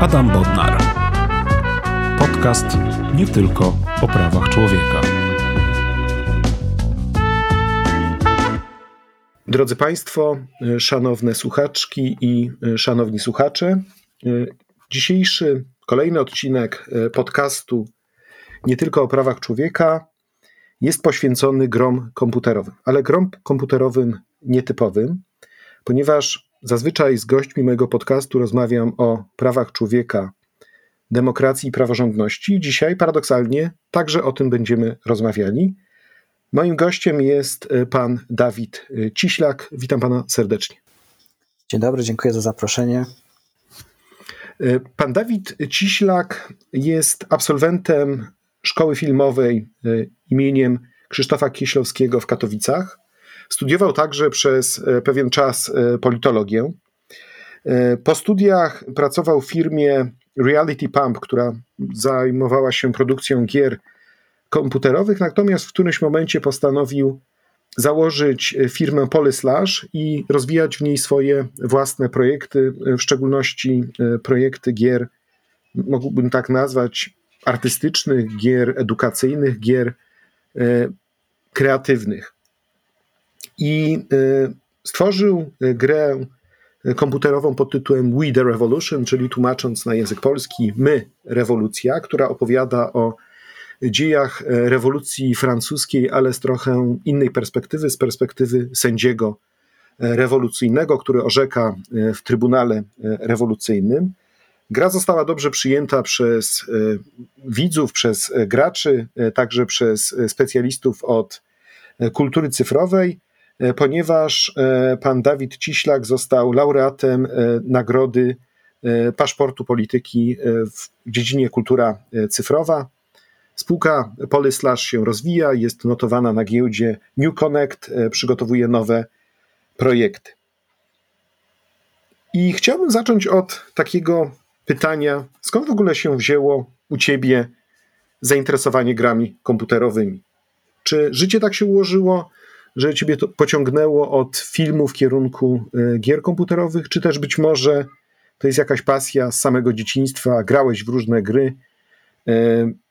Adam Bodnar. Podcast nie tylko o prawach człowieka. Drodzy Państwo, szanowne słuchaczki i szanowni słuchacze, dzisiejszy kolejny odcinek podcastu nie tylko o prawach człowieka jest poświęcony grom komputerowym, ale grom komputerowym nietypowym, ponieważ zazwyczaj z gośćmi mojego podcastu rozmawiam o prawach człowieka, demokracji i praworządności. Dzisiaj paradoksalnie także o tym będziemy rozmawiali. Moim gościem jest e, pan Dawid e, Ciślak. Witam pana serdecznie. Dzień dobry, dziękuję za zaproszenie. E, pan Dawid Ciślak jest absolwentem szkoły filmowej imieniem Krzysztofa Kieślowskiego w Katowicach. Studiował także przez e, pewien czas e, politologię. E, po studiach pracował w firmie Reality Pump, która zajmowała się produkcją gier komputerowych, natomiast w którymś momencie postanowił założyć firmę Polyslash i rozwijać w niej swoje własne projekty, w szczególności projekty gier, mógłbym tak nazwać, artystycznych, gier edukacyjnych, gier kreatywnych i y, stworzył y, grę komputerową pod tytułem We the Revolution, czyli tłumacząc na język polski My rewolucja, która opowiada o dziejach rewolucji francuskiej, ale z trochę innej perspektywy, z perspektywy sędziego rewolucyjnego, który orzeka w Trybunale Rewolucyjnym. Gra została dobrze przyjęta przez widzów, przez graczy, także przez specjalistów od kultury cyfrowej. E, ponieważ e, pan Dawid Ciślak został laureatem e, nagrody paszportu polityki w dziedzinie kultura cyfrowa. Spółka Polyslash się rozwija, jest notowana na giełdzie New Connect, przygotowuje nowe projekty. I chciałbym zacząć od takiego pytania: skąd w ogóle się wzięło u ciebie zainteresowanie grami komputerowymi? Czy życie tak się ułożyło, że ciebie to pociągnęło od filmu w kierunku e, gier komputerowych, czy też być może to jest jakaś pasja z samego dzieciństwa, grałeś w różne gry e,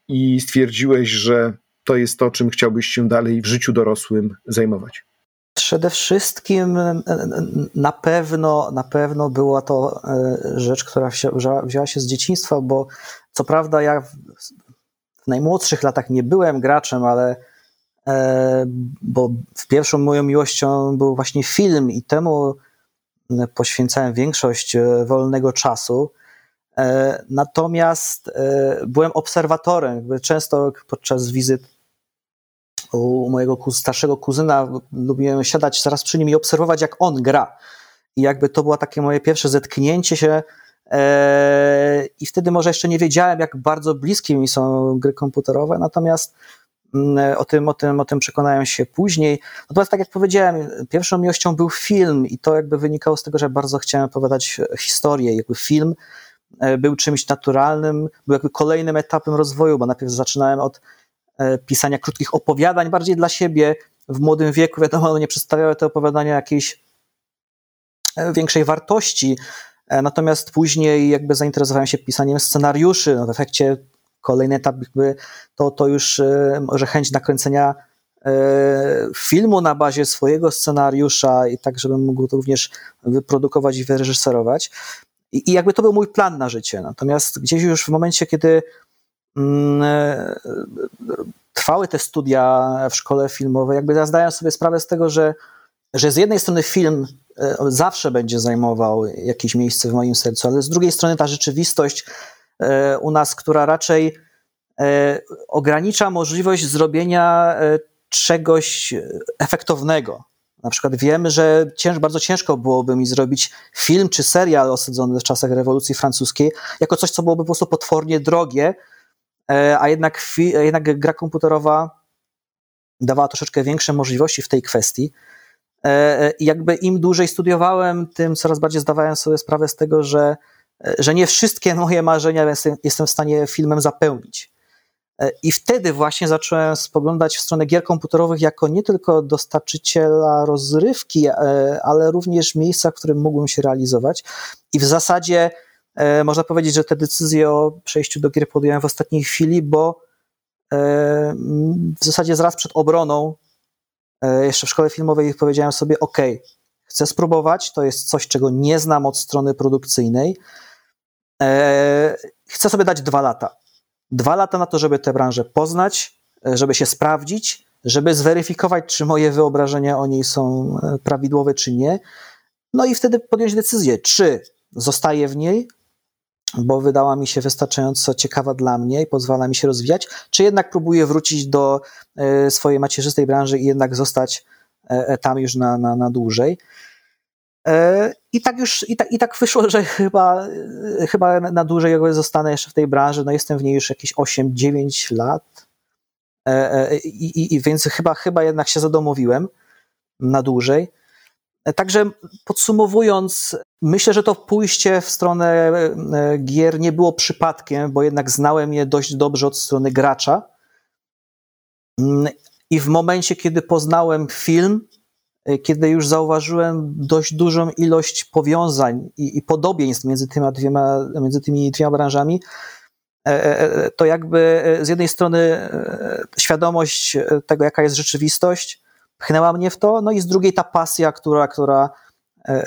i stwierdziłeś, że to jest to, czym chciałbyś się dalej w życiu dorosłym zajmować? Przede wszystkim e, na pewno, na pewno była to rzecz, która wzięła się z dzieciństwa, bo co prawda ja w najmłodszych latach nie byłem graczem, ale bo pierwszą moją miłością był właśnie film i temu poświęcałem większość e, wolnego czasu. E, natomiast byłem obserwatorem. Często podczas wizyt u mojego starszego kuzyna lubiłem siadać zaraz przy nim i obserwować, jak on gra. I jakby to było takie moje pierwsze zetknięcie się. I wtedy może jeszcze nie wiedziałem, jak bardzo bliskie mi są gry komputerowe, natomiast Mm, o tym, o tym, o tym przekonałem się później. Natomiast tak jak powiedziałem, pierwszą miłością był film i to jakby wynikało z tego, że bardzo chciałem opowiadać historię. Jakby film e, był czymś naturalnym, był jakby kolejnym etapem rozwoju, bo najpierw zaczynałem od e, pisania krótkich opowiadań bardziej dla siebie. W młodym wieku, wiadomo, nie przedstawiały te opowiadania jakiejś e, większej wartości, natomiast później jakby zainteresowałem się pisaniem scenariuszy. No w efekcie kolejny etap jakby to, to już e, może chęć nakręcenia e, filmu na bazie swojego scenariusza i tak, żebym mógł to również wyprodukować i wyreżyserować. I, I, jakby to był mój plan na życie. Natomiast gdzieś już w momencie, kiedy mm, e, trwały te studia w szkole filmowej, jakby ja zdałem sobie sprawę z tego, że, że z jednej strony film zawsze będzie zajmował jakieś miejsce w moim sercu, ale z drugiej strony ta rzeczywistość u nas, która raczej e, ogranicza możliwość zrobienia e, czegoś efektownego. Na przykład wiemy, że cięż, bardzo ciężko byłoby mi zrobić film czy serial osadzony w czasach rewolucji francuskiej, jako coś, co byłoby po prostu potwornie drogie, a jednak, jednak gra komputerowa dawała troszeczkę większe możliwości w tej kwestii. I jakby im dłużej studiowałem, tym coraz bardziej zdawałem sobie sprawę z tego, że że nie wszystkie moje marzenia jestem w stanie filmem zapełnić. I wtedy właśnie zacząłem spoglądać w stronę gier komputerowych jako nie tylko dostarczyciela rozrywki, e, ale również miejsca, w którym mógłbym się realizować. I w zasadzie można powiedzieć, że te decyzje o przejściu do gier podjąłem w ostatniej chwili, bo w zasadzie zaraz przed obroną, jeszcze w szkole filmowej powiedziałem sobie, ok, chcę spróbować, to jest coś, czego nie znam od strony produkcyjnej, chcę sobie dać dwa lata. Dwa lata na to, żeby tę branżę poznać, żeby się sprawdzić, żeby zweryfikować, czy moje wyobrażenia o niej są e, prawidłowe, czy nie. No i wtedy podjąć decyzję, czy zostaję w niej, bo wydała mi się wystarczająco ciekawa dla mnie i pozwala mi się rozwijać, czy jednak próbuję wrócić do e, swojej macierzystej branży i jednak zostać e, tam już na, na, na dłużej. I tak już, i tak, i tak wyszło, że chyba, chyba na dłużej zostanę jeszcze w tej branży. No jestem w niej już jakieś 8-9 lat. E, e, I, i, więc chyba, chyba jednak się zadomowiłem na dłużej. E, także podsumowując, myślę, że to pójście w stronę gier nie było przypadkiem, bo jednak znałem je dość dobrze od strony gracza. I w momencie, kiedy poznałem film, kiedy już zauważyłem dość dużą ilość powiązań i, i podobieństw między, tymi dwiema, między tymi dwiema branżami, E, e, e, to jakby z jednej strony świadomość tego, jaka jest rzeczywistość, pchnęła mnie w to, no i z drugiej ta pasja, która, która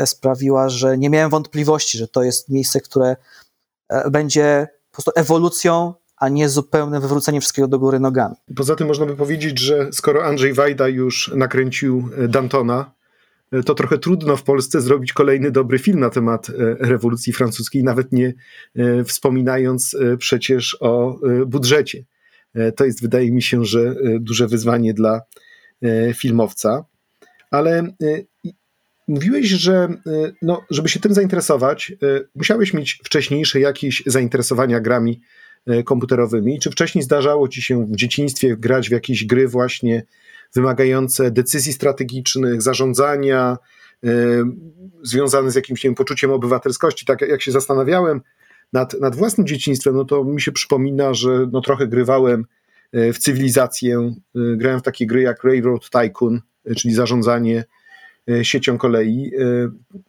sprawiła, że nie miałem wątpliwości, że to jest miejsce, które będzie po prostu ewolucją, a nie zupełnym wywróceniem wszystkiego do góry nogami. Poza tym można by powiedzieć, że skoro Andrzej Wajda już nakręcił Dantona, to trochę trudno w Polsce zrobić kolejny dobry film na temat e, rewolucji francuskiej, nawet nie e, wspominając e, przecież o budżecie. To jest, wydaje mi się, że duże wyzwanie dla filmowca. Ale mówiłeś, że no, żeby się tym zainteresować, musiałeś mieć wcześniejsze jakieś zainteresowania grami komputerowymi. Czy wcześniej zdarzało ci się w dzieciństwie grać w jakieś gry właśnie wymagające decyzji strategicznych, zarządzania, y, związane z jakimś wiem, poczuciem obywatelskości. Tak jak się zastanawiałem nad, nad własnym dzieciństwem, no to mi się przypomina, że no trochę grywałem y, w cywilizację, grałem w takie gry jak Railroad Tycoon, czyli zarządzanie siecią kolei.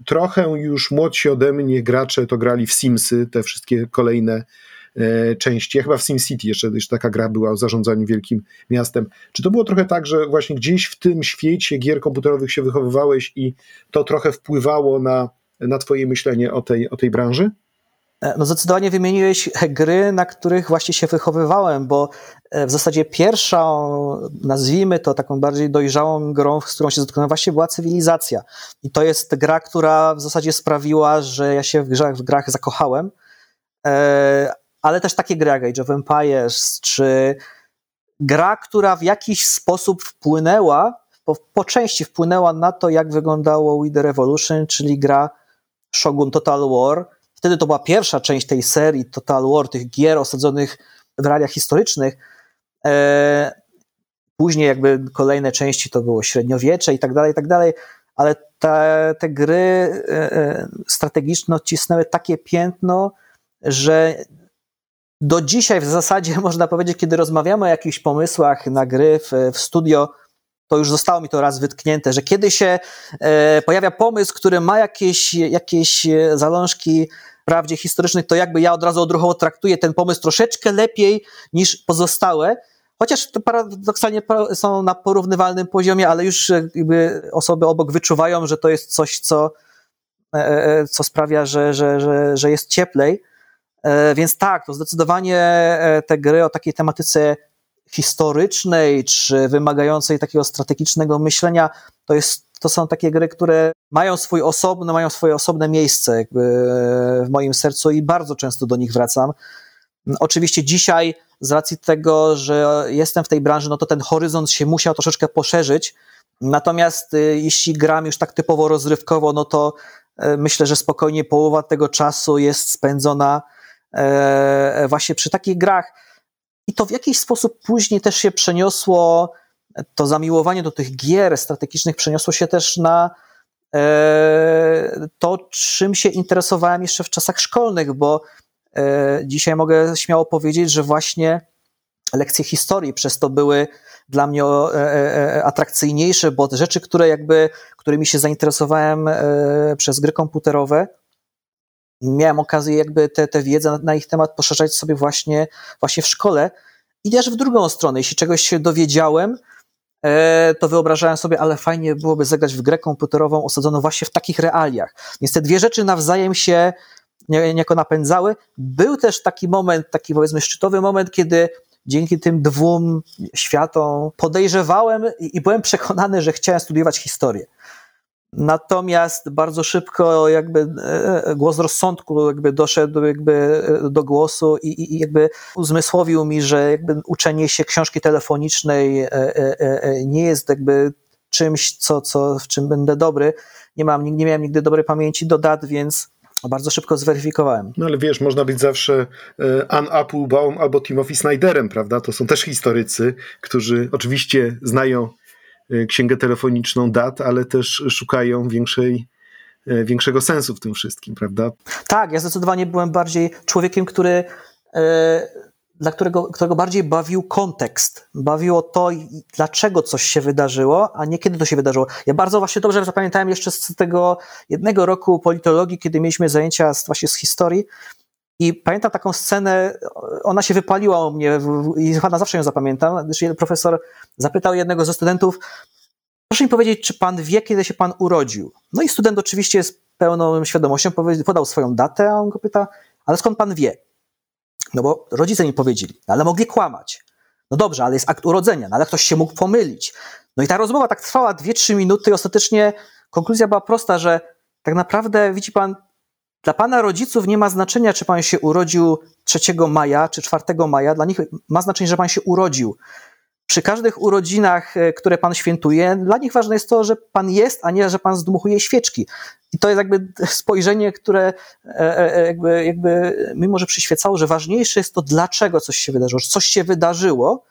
Trochę już młodsi ode mnie gracze to grali w Simsy, te wszystkie kolejne E, części. Ja chyba w SimCity jeszcze, jeszcze taka gra była o zarządzaniu wielkim miastem. Czy to było trochę tak, że właśnie gdzieś w tym świecie gier komputerowych się wychowywałeś i to trochę wpływało na, na twoje myślenie o tej, o tej branży? E, no zdecydowanie wymieniłeś gry, na których właśnie się wychowywałem, bo e, w zasadzie pierwsza, nazwijmy to taką bardziej dojrzałą grą, z którą się zetknąłem właśnie była Cywilizacja. I to jest gra, która w zasadzie sprawiła, że ja się w grach, w grach zakochałem ale też takie gry jak Age of Empires, czy gra, która w jakiś sposób wpłynęła, po, po części wpłynęła na to, jak wyglądało We The Revolution, czyli gra Shogun Total War. Wtedy to była pierwsza część tej serii Total War, tych gier osadzonych w realiach historycznych. E, później jakby kolejne części to było średniowiecze i tak dalej, i tak dalej, ale te, te gry e, e strategiczne odcisnęły takie piętno, że do dzisiaj w zasadzie można powiedzieć, kiedy rozmawiamy o jakichś pomysłach na gry w, w studio, to już zostało mi to raz wytknięte, że kiedy się e, pojawia pomysł, który ma jakieś, jakieś e, zalążki prawdzie historycznych, to jakby ja od razu odruchowo traktuję ten pomysł troszeczkę lepiej niż pozostałe, chociaż to paradoksalnie są na porównywalnym poziomie, ale już osoby obok wyczuwają, że to jest coś, co, e, co sprawia, że, że, że, że jest cieplej. E, więc tak, to zdecydowanie e, te gry o takiej tematyce historycznej, czy wymagającej takiego strategicznego myślenia, to, jest, to są takie gry, które mają swój osobny, mają swoje osobne miejsce w moim sercu i bardzo często do nich wracam. Oczywiście dzisiaj, z racji tego, że jestem w tej branży, no to ten horyzont się musiał troszeczkę poszerzyć. Natomiast jeśli gram już tak typowo rozrywkowo, no to e, myślę, że spokojnie połowa tego czasu jest spędzona E, właśnie przy takich grach. I to w jakiś sposób później też się przeniosło, to zamiłowanie do tych gier strategicznych przeniosło się też na e, to, czym się interesowałem jeszcze w czasach szkolnych, bo e, dzisiaj mogę śmiało powiedzieć, że właśnie lekcje historii przez to były dla mnie atrakcyjniejsze, bo te rzeczy, które jakby, którymi się zainteresowałem przez gry komputerowe, miałem okazję jakby tę wiedzę na, na, ich temat poszerzać sobie właśnie, właśnie w szkole. I też w drugą stronę, jeśli czegoś się dowiedziałem, e, to wyobrażałem sobie, ale fajnie byłoby zagrać w grę komputerową osadzoną właśnie w takich realiach. Więc te dwie rzeczy nawzajem się niejako napędzały. Był też taki moment, taki powiedzmy szczytowy moment, kiedy dzięki tym dwóm światom podejrzewałem i byłem przekonany, że chciałem studiować historię. Natomiast bardzo szybko jakby e, e, głos rozsądku jakby doszedł jakby e, do głosu i, i jakby uzmysłowił mi, że jakby uczenie się książki telefonicznej nie jest jakby czymś, co, co, w czym będę dobry. Nie, mam, nie miałem nigdy dobrej pamięci do dat, więc bardzo szybko zweryfikowałem. No ale wiesz, można być zawsze Ann Applebaum albo Timothy Snyderem, prawda? To są też historycy, którzy oczywiście znają księgę telefoniczną dat, ale też szukają większej, y, większego sensu w tym wszystkim, prawda? Tak, ja zdecydowanie byłem bardziej człowiekiem, który y, dla którego, którego bardziej bawił kontekst. Bawiło to, dlaczego coś się wydarzyło, a nie kiedy to się wydarzyło. Ja bardzo właśnie dobrze zapamiętałem jeszcze z tego jednego roku politologii, kiedy mieliśmy zajęcia z, właśnie z historii, i pamiętam taką scenę, ona się wypaliła u mnie i chyba zawsze ją zapamiętam. Profesor zapytał jednego ze studentów, proszę mi powiedzieć, czy pan wie, kiedy się pan urodził? No i student oczywiście z pełną świadomością podał swoją datę, a on go pyta, ale skąd pan wie? No bo rodzice mi powiedzieli, ale mogli kłamać. No dobrze, ale jest akt urodzenia, no ale ktoś się mógł pomylić. No i ta rozmowa tak trwała 2-3 minuty i ostatecznie konkluzja była prosta, że tak naprawdę, widzi pan, dla pana rodziców nie ma znaczenia, czy pan się urodził 3 maja czy 4 maja. Dla nich ma znaczenie, że pan się urodził. Przy każdych urodzinach, e, które pan świętuje, dla nich ważne jest to, że pan jest, a nie, że pan zdmuchuje świeczki. I to jest jakby spojrzenie, które e, e, jakby, jakby mimo, że przyświecało, że ważniejsze jest to, dlaczego coś się wydarzyło, coś się wydarzyło,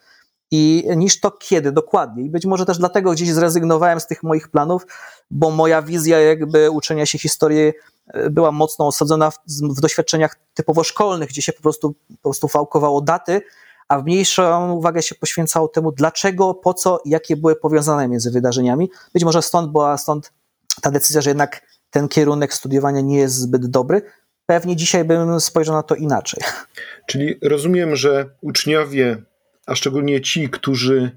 i niż to kiedy dokładnie. I być może też dlatego gdzieś zrezygnowałem z tych moich planów, bo moja wizja jakby uczenia się historii e, była mocno osadzona w, w doświadczeniach typowo szkolnych, gdzie się po prostu, po prostu fałkowało daty, a w mniejszą uwagę się poświęcało temu, dlaczego, po co, jakie były powiązane między wydarzeniami. Być może stąd była stąd ta decyzja, że jednak ten kierunek studiowania nie jest zbyt dobry. Pewnie dzisiaj bym spojrzał na to inaczej. Czyli rozumiem, że uczniowie a szczególnie ci, którzy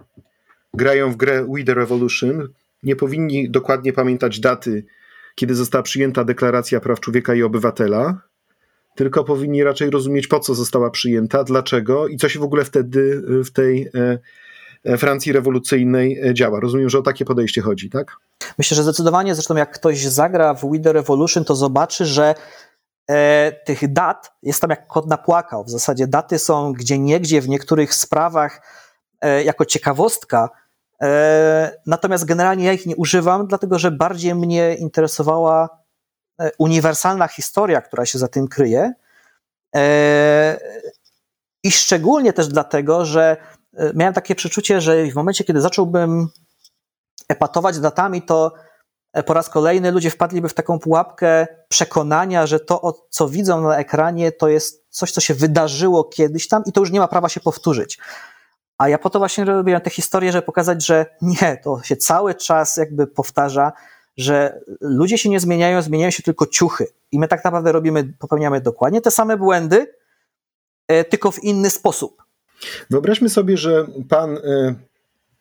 grają w grę We the Revolution, nie powinni dokładnie pamiętać daty, kiedy została przyjęta Deklaracja Praw Człowieka i Obywatela, tylko powinni raczej rozumieć, po co została przyjęta, dlaczego i co się w ogóle wtedy w tej e, e, Francji rewolucyjnej e, działa. Rozumiem, że o takie podejście chodzi, tak? Myślę, że zdecydowanie, zresztą jak ktoś zagra w We the Revolution, to zobaczy, że e, tych dat jest tam jak kod napłakał. W zasadzie daty są gdzie niegdzie w niektórych sprawach e, jako ciekawostka, e, natomiast generalnie ja ich nie używam, dlatego że bardziej mnie interesowała uniwersalna historia, która się za tym kryje. I szczególnie też dlatego, że miałem takie przeczucie, że w momencie, kiedy zacząłbym epatować datami, to po raz kolejny ludzie wpadliby w taką pułapkę przekonania, że to, co widzą na ekranie, to jest coś, co się wydarzyło kiedyś tam i to już nie ma prawa się powtórzyć. A ja po to właśnie robiłem tę historię, żeby pokazać, że nie, to się cały czas jakby powtarza, że ludzie się nie zmieniają, zmieniają się tylko ciuchy. I my tak naprawdę robimy, popełniamy dokładnie te same błędy, e, tylko w inny sposób. Wyobraźmy sobie, że pan y,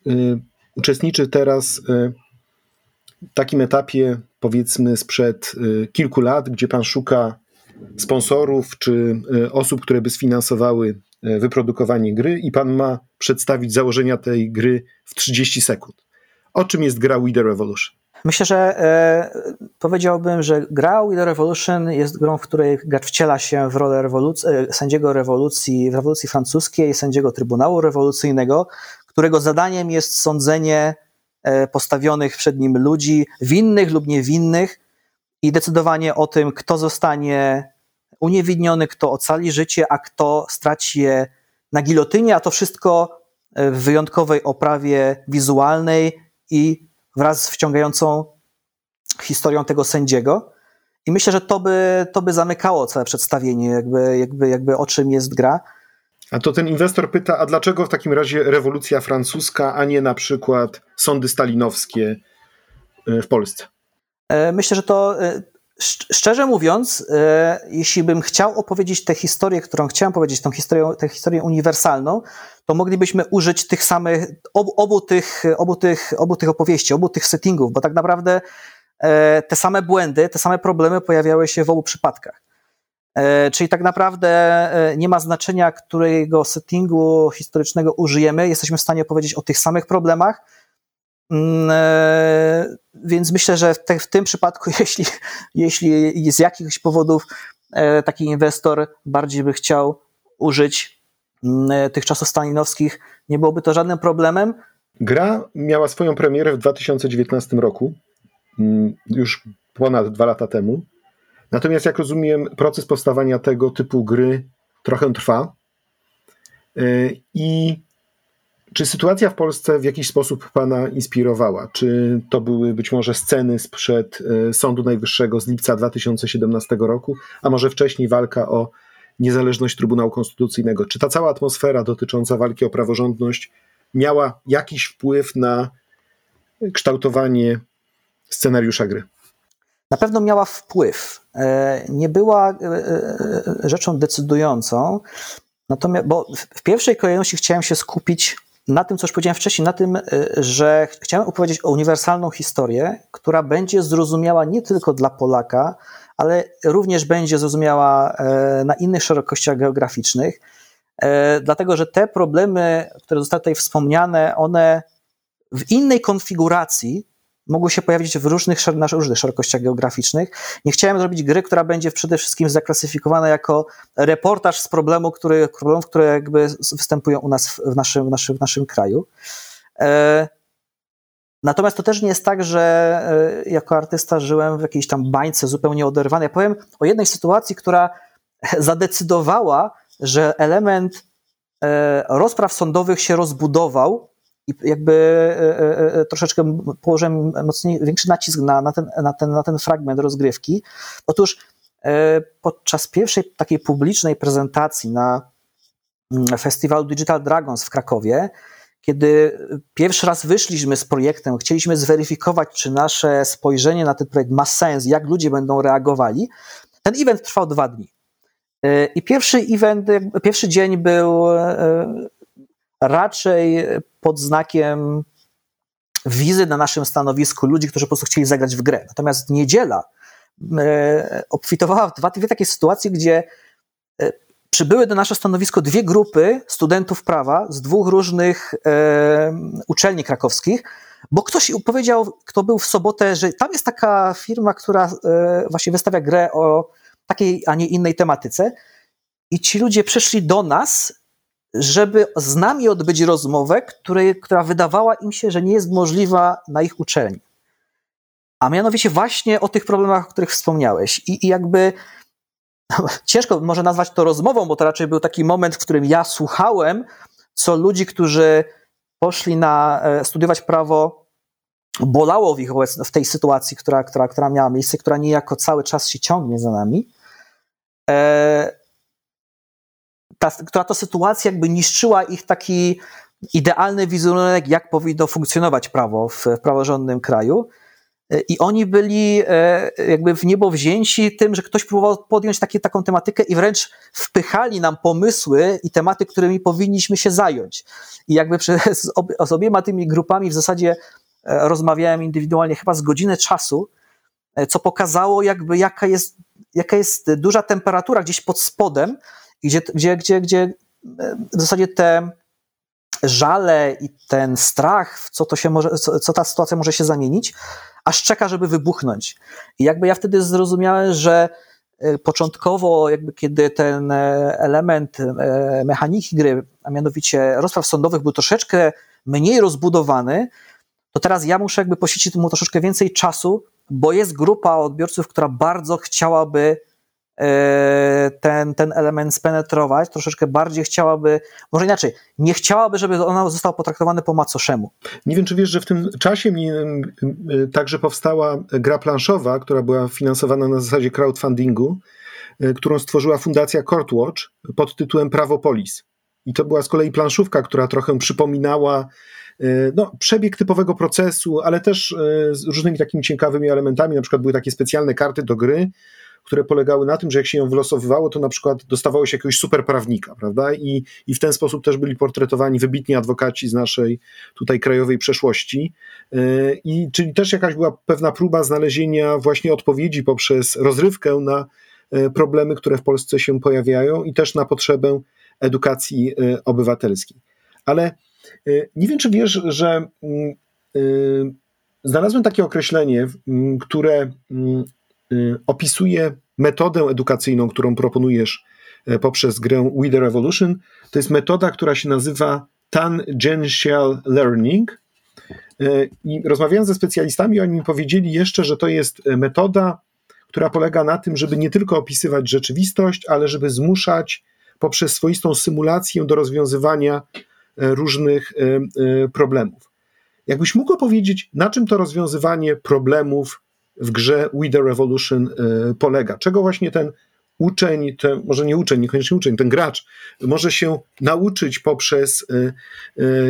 y, uczestniczy teraz y, takim etapie, powiedzmy sprzed y, kilku lat, gdzie pan szuka sponsorów czy y, osób, które by sfinansowały y, wyprodukowanie gry, i pan ma przedstawić założenia tej gry w 30 sekund. O czym jest gra We Revolution? Myślę, że e, powiedziałbym, że gra We Revolution jest grą, w której gracz wciela się w rolę rewoluc- e, sędziego rewolucji, w rewolucji francuskiej, sędziego Trybunału Rewolucyjnego, którego zadaniem jest sądzenie postawionych przed nim ludzi, winnych lub niewinnych, i decydowanie o tym, kto zostanie uniewinniony, kto ocali życie, a kto straci je na gilotynie, a to wszystko w wyjątkowej oprawie wizualnej i wraz z wciągającą historią tego sędziego. I myślę, że to by, to by zamykało całe przedstawienie, jakby, jakby, jakby o czym jest gra. A to ten inwestor pyta, a dlaczego w takim razie rewolucja francuska, a nie na przykład sądy stalinowskie e, w Polsce? E, myślę, że to e, Szczerze mówiąc, jeśli bym chciał opowiedzieć tę historię, którą chciałem powiedzieć, tą historię, tę historię uniwersalną, to moglibyśmy użyć tych samych, obu, obu, tych, obu, tych, obu tych opowieści, obu tych settingów, bo tak naprawdę te same błędy, te same problemy pojawiały się w obu przypadkach. E, czyli tak naprawdę nie ma znaczenia, którego settingu historycznego użyjemy, jesteśmy w stanie opowiedzieć o tych samych problemach, Mm, e, więc myślę, że w, te, w, tym przypadku, jeśli, jeśli z jakichś powodów e, taki inwestor bardziej by chciał użyć mm, e, tych czasów stalinowskich, nie byłoby to żadnym problemem. Gra miała swoją premierę w 2019 roku, mm, już ponad dwa lata temu. Natomiast, jak rozumiem, proces powstawania tego typu gry trochę trwa. I czy sytuacja w Polsce w jakiś sposób Pana inspirowała? Czy to były być może sceny sprzed e, Sądu Najwyższego z lipca 2017 roku, a może wcześniej walka o niezależność Trybunału Konstytucyjnego? Czy ta cała atmosfera dotycząca walki o praworządność miała jakiś wpływ na kształtowanie scenariusza gry? Na pewno miała wpływ. E, nie była e, rzeczą decydującą, natomiast, bo w pierwszej kolejności chciałem się skupić na tym, co już powiedziałem wcześniej, na tym, że chciałem opowiedzieć o uniwersalną historię, która będzie zrozumiała nie tylko dla Polaka, ale również będzie zrozumiała e, na innych szerokościach geograficznych, e, dlatego że te problemy, które zostały tutaj wspomniane, one w innej konfiguracji mogły się pojawić w różnych, na różnych szerokościach geograficznych. Nie chciałem zrobić gry, która będzie przede wszystkim zaklasyfikowana jako reportaż z problemu, który, problemów, które jakby występują u nas w naszym, w naszym, w naszym kraju. E, natomiast to też nie jest tak, że e, jako artysta żyłem w jakiejś tam bańce zupełnie oderwanej. Ja powiem o jednej sytuacji, która zadecydowała, że element e, rozpraw sądowych się rozbudował i jakby e, e, e, troszeczkę położyłem mocniej, większy nacisk na, na, ten, na, ten, na ten fragment rozgrywki. Otóż podczas pierwszej takiej publicznej prezentacji na mm, festiwalu Digital Dragons w Krakowie, kiedy pierwszy raz wyszliśmy z projektem, chcieliśmy zweryfikować, czy nasze spojrzenie na ten projekt ma sens, jak ludzie będą reagowali. Ten event trwał dwa dni. I pierwszy event, pierwszy dzień był raczej pod znakiem wizy na naszym stanowisku ludzi, którzy po prostu chcieli zagrać w grę. Natomiast niedziela e, obfitowała w dwie takie sytuacje, gdzie e, przybyły do naszego stanowisko dwie grupy studentów prawa z dwóch różnych e, uczelni krakowskich, bo ktoś powiedział, kto był w sobotę, że tam jest taka firma, która właśnie wystawia grę o takiej, a nie innej tematyce. I ci ludzie przyszli do nas żeby z nami odbyć rozmowę, której, która wydawała im się, że nie jest możliwa na ich uczelni. A mianowicie właśnie o tych problemach, o których wspomniałeś. I, i jakby ciężko może nazwać to rozmową, bo to raczej był taki moment, w którym ja słuchałem, co ludzi, którzy poszli na e, studiować prawo, bolało w ich w tej sytuacji, która, która, która miała miejsce, która niejako cały czas się ciągnie za nami. E, ta, która to sytuacja jakby niszczyła ich taki idealny wizerunek, jak powinno funkcjonować prawo w, w praworządnym kraju. I oni byli e, jakby w niebo wzięci tym, że ktoś próbował podjąć takie, taką tematykę i wręcz wpychali nam pomysły i tematy, którymi powinniśmy się zająć. I jakby przez, z obiema tymi grupami w zasadzie e, rozmawiałem indywidualnie chyba z godzinę czasu, e, co pokazało jakby jaka jest, jaka jest duża temperatura gdzieś pod spodem, gdzie, gdzie, gdzie, gdzie e, w zasadzie te żale i ten strach, w co, to się może, co, co ta sytuacja może się zamienić, aż czeka, żeby wybuchnąć. I jakby ja wtedy zrozumiałem, że e, początkowo, jakby kiedy ten e, element mechaniki gry, a mianowicie rozpraw sądowych był troszeczkę mniej rozbudowany, to teraz ja muszę jakby poświęcić mu troszeczkę więcej czasu, bo jest grupa odbiorców, która bardzo chciałaby ten, ten element spenetrować, troszeczkę bardziej chciałaby, może inaczej, nie chciałaby, żeby ona została potraktowana po macoszemu. Nie wiem, czy wiesz, że w tym czasie mi także powstała gra planszowa, która była finansowana na zasadzie crowdfundingu, e, którą stworzyła Fundacja Courtwatch pod tytułem Prawo Polis. I to była z kolei planszówka, która trochę przypominała no, przebieg typowego procesu, ale też z różnymi takimi ciekawymi elementami. Na przykład były takie specjalne karty do gry, które polegały na tym, że jak się ją wylosowywało, to na przykład dostawało się jakiegoś superprawnika, prawda? I, I w ten sposób też byli portretowani wybitni adwokaci z naszej tutaj krajowej przeszłości. I czyli też jakaś była pewna próba znalezienia właśnie odpowiedzi poprzez rozrywkę na problemy, które w Polsce się pojawiają i też na potrzebę edukacji obywatelskiej. Ale nie wiem, czy wiesz, że mm, y, znalazłem takie określenie, mm, które mm, y, opisuje metodę edukacyjną, którą proponujesz e, poprzez grę We the Revolution. To jest metoda, która się nazywa Tangential Learning. E, I rozmawiając ze specjalistami, oni mi powiedzieli jeszcze, że to jest metoda, która polega na tym, żeby nie tylko opisywać rzeczywistość, ale żeby zmuszać poprzez swoistą symulację do rozwiązywania E, różnych e, e, problemów. Jakbyś mógł powiedzieć, na czym to rozwiązywanie problemów w grze We the Revolution polega? Czego właśnie ten uczeń, ten, może nie uczeń, niekoniecznie uczeń, ten gracz może się nauczyć poprzez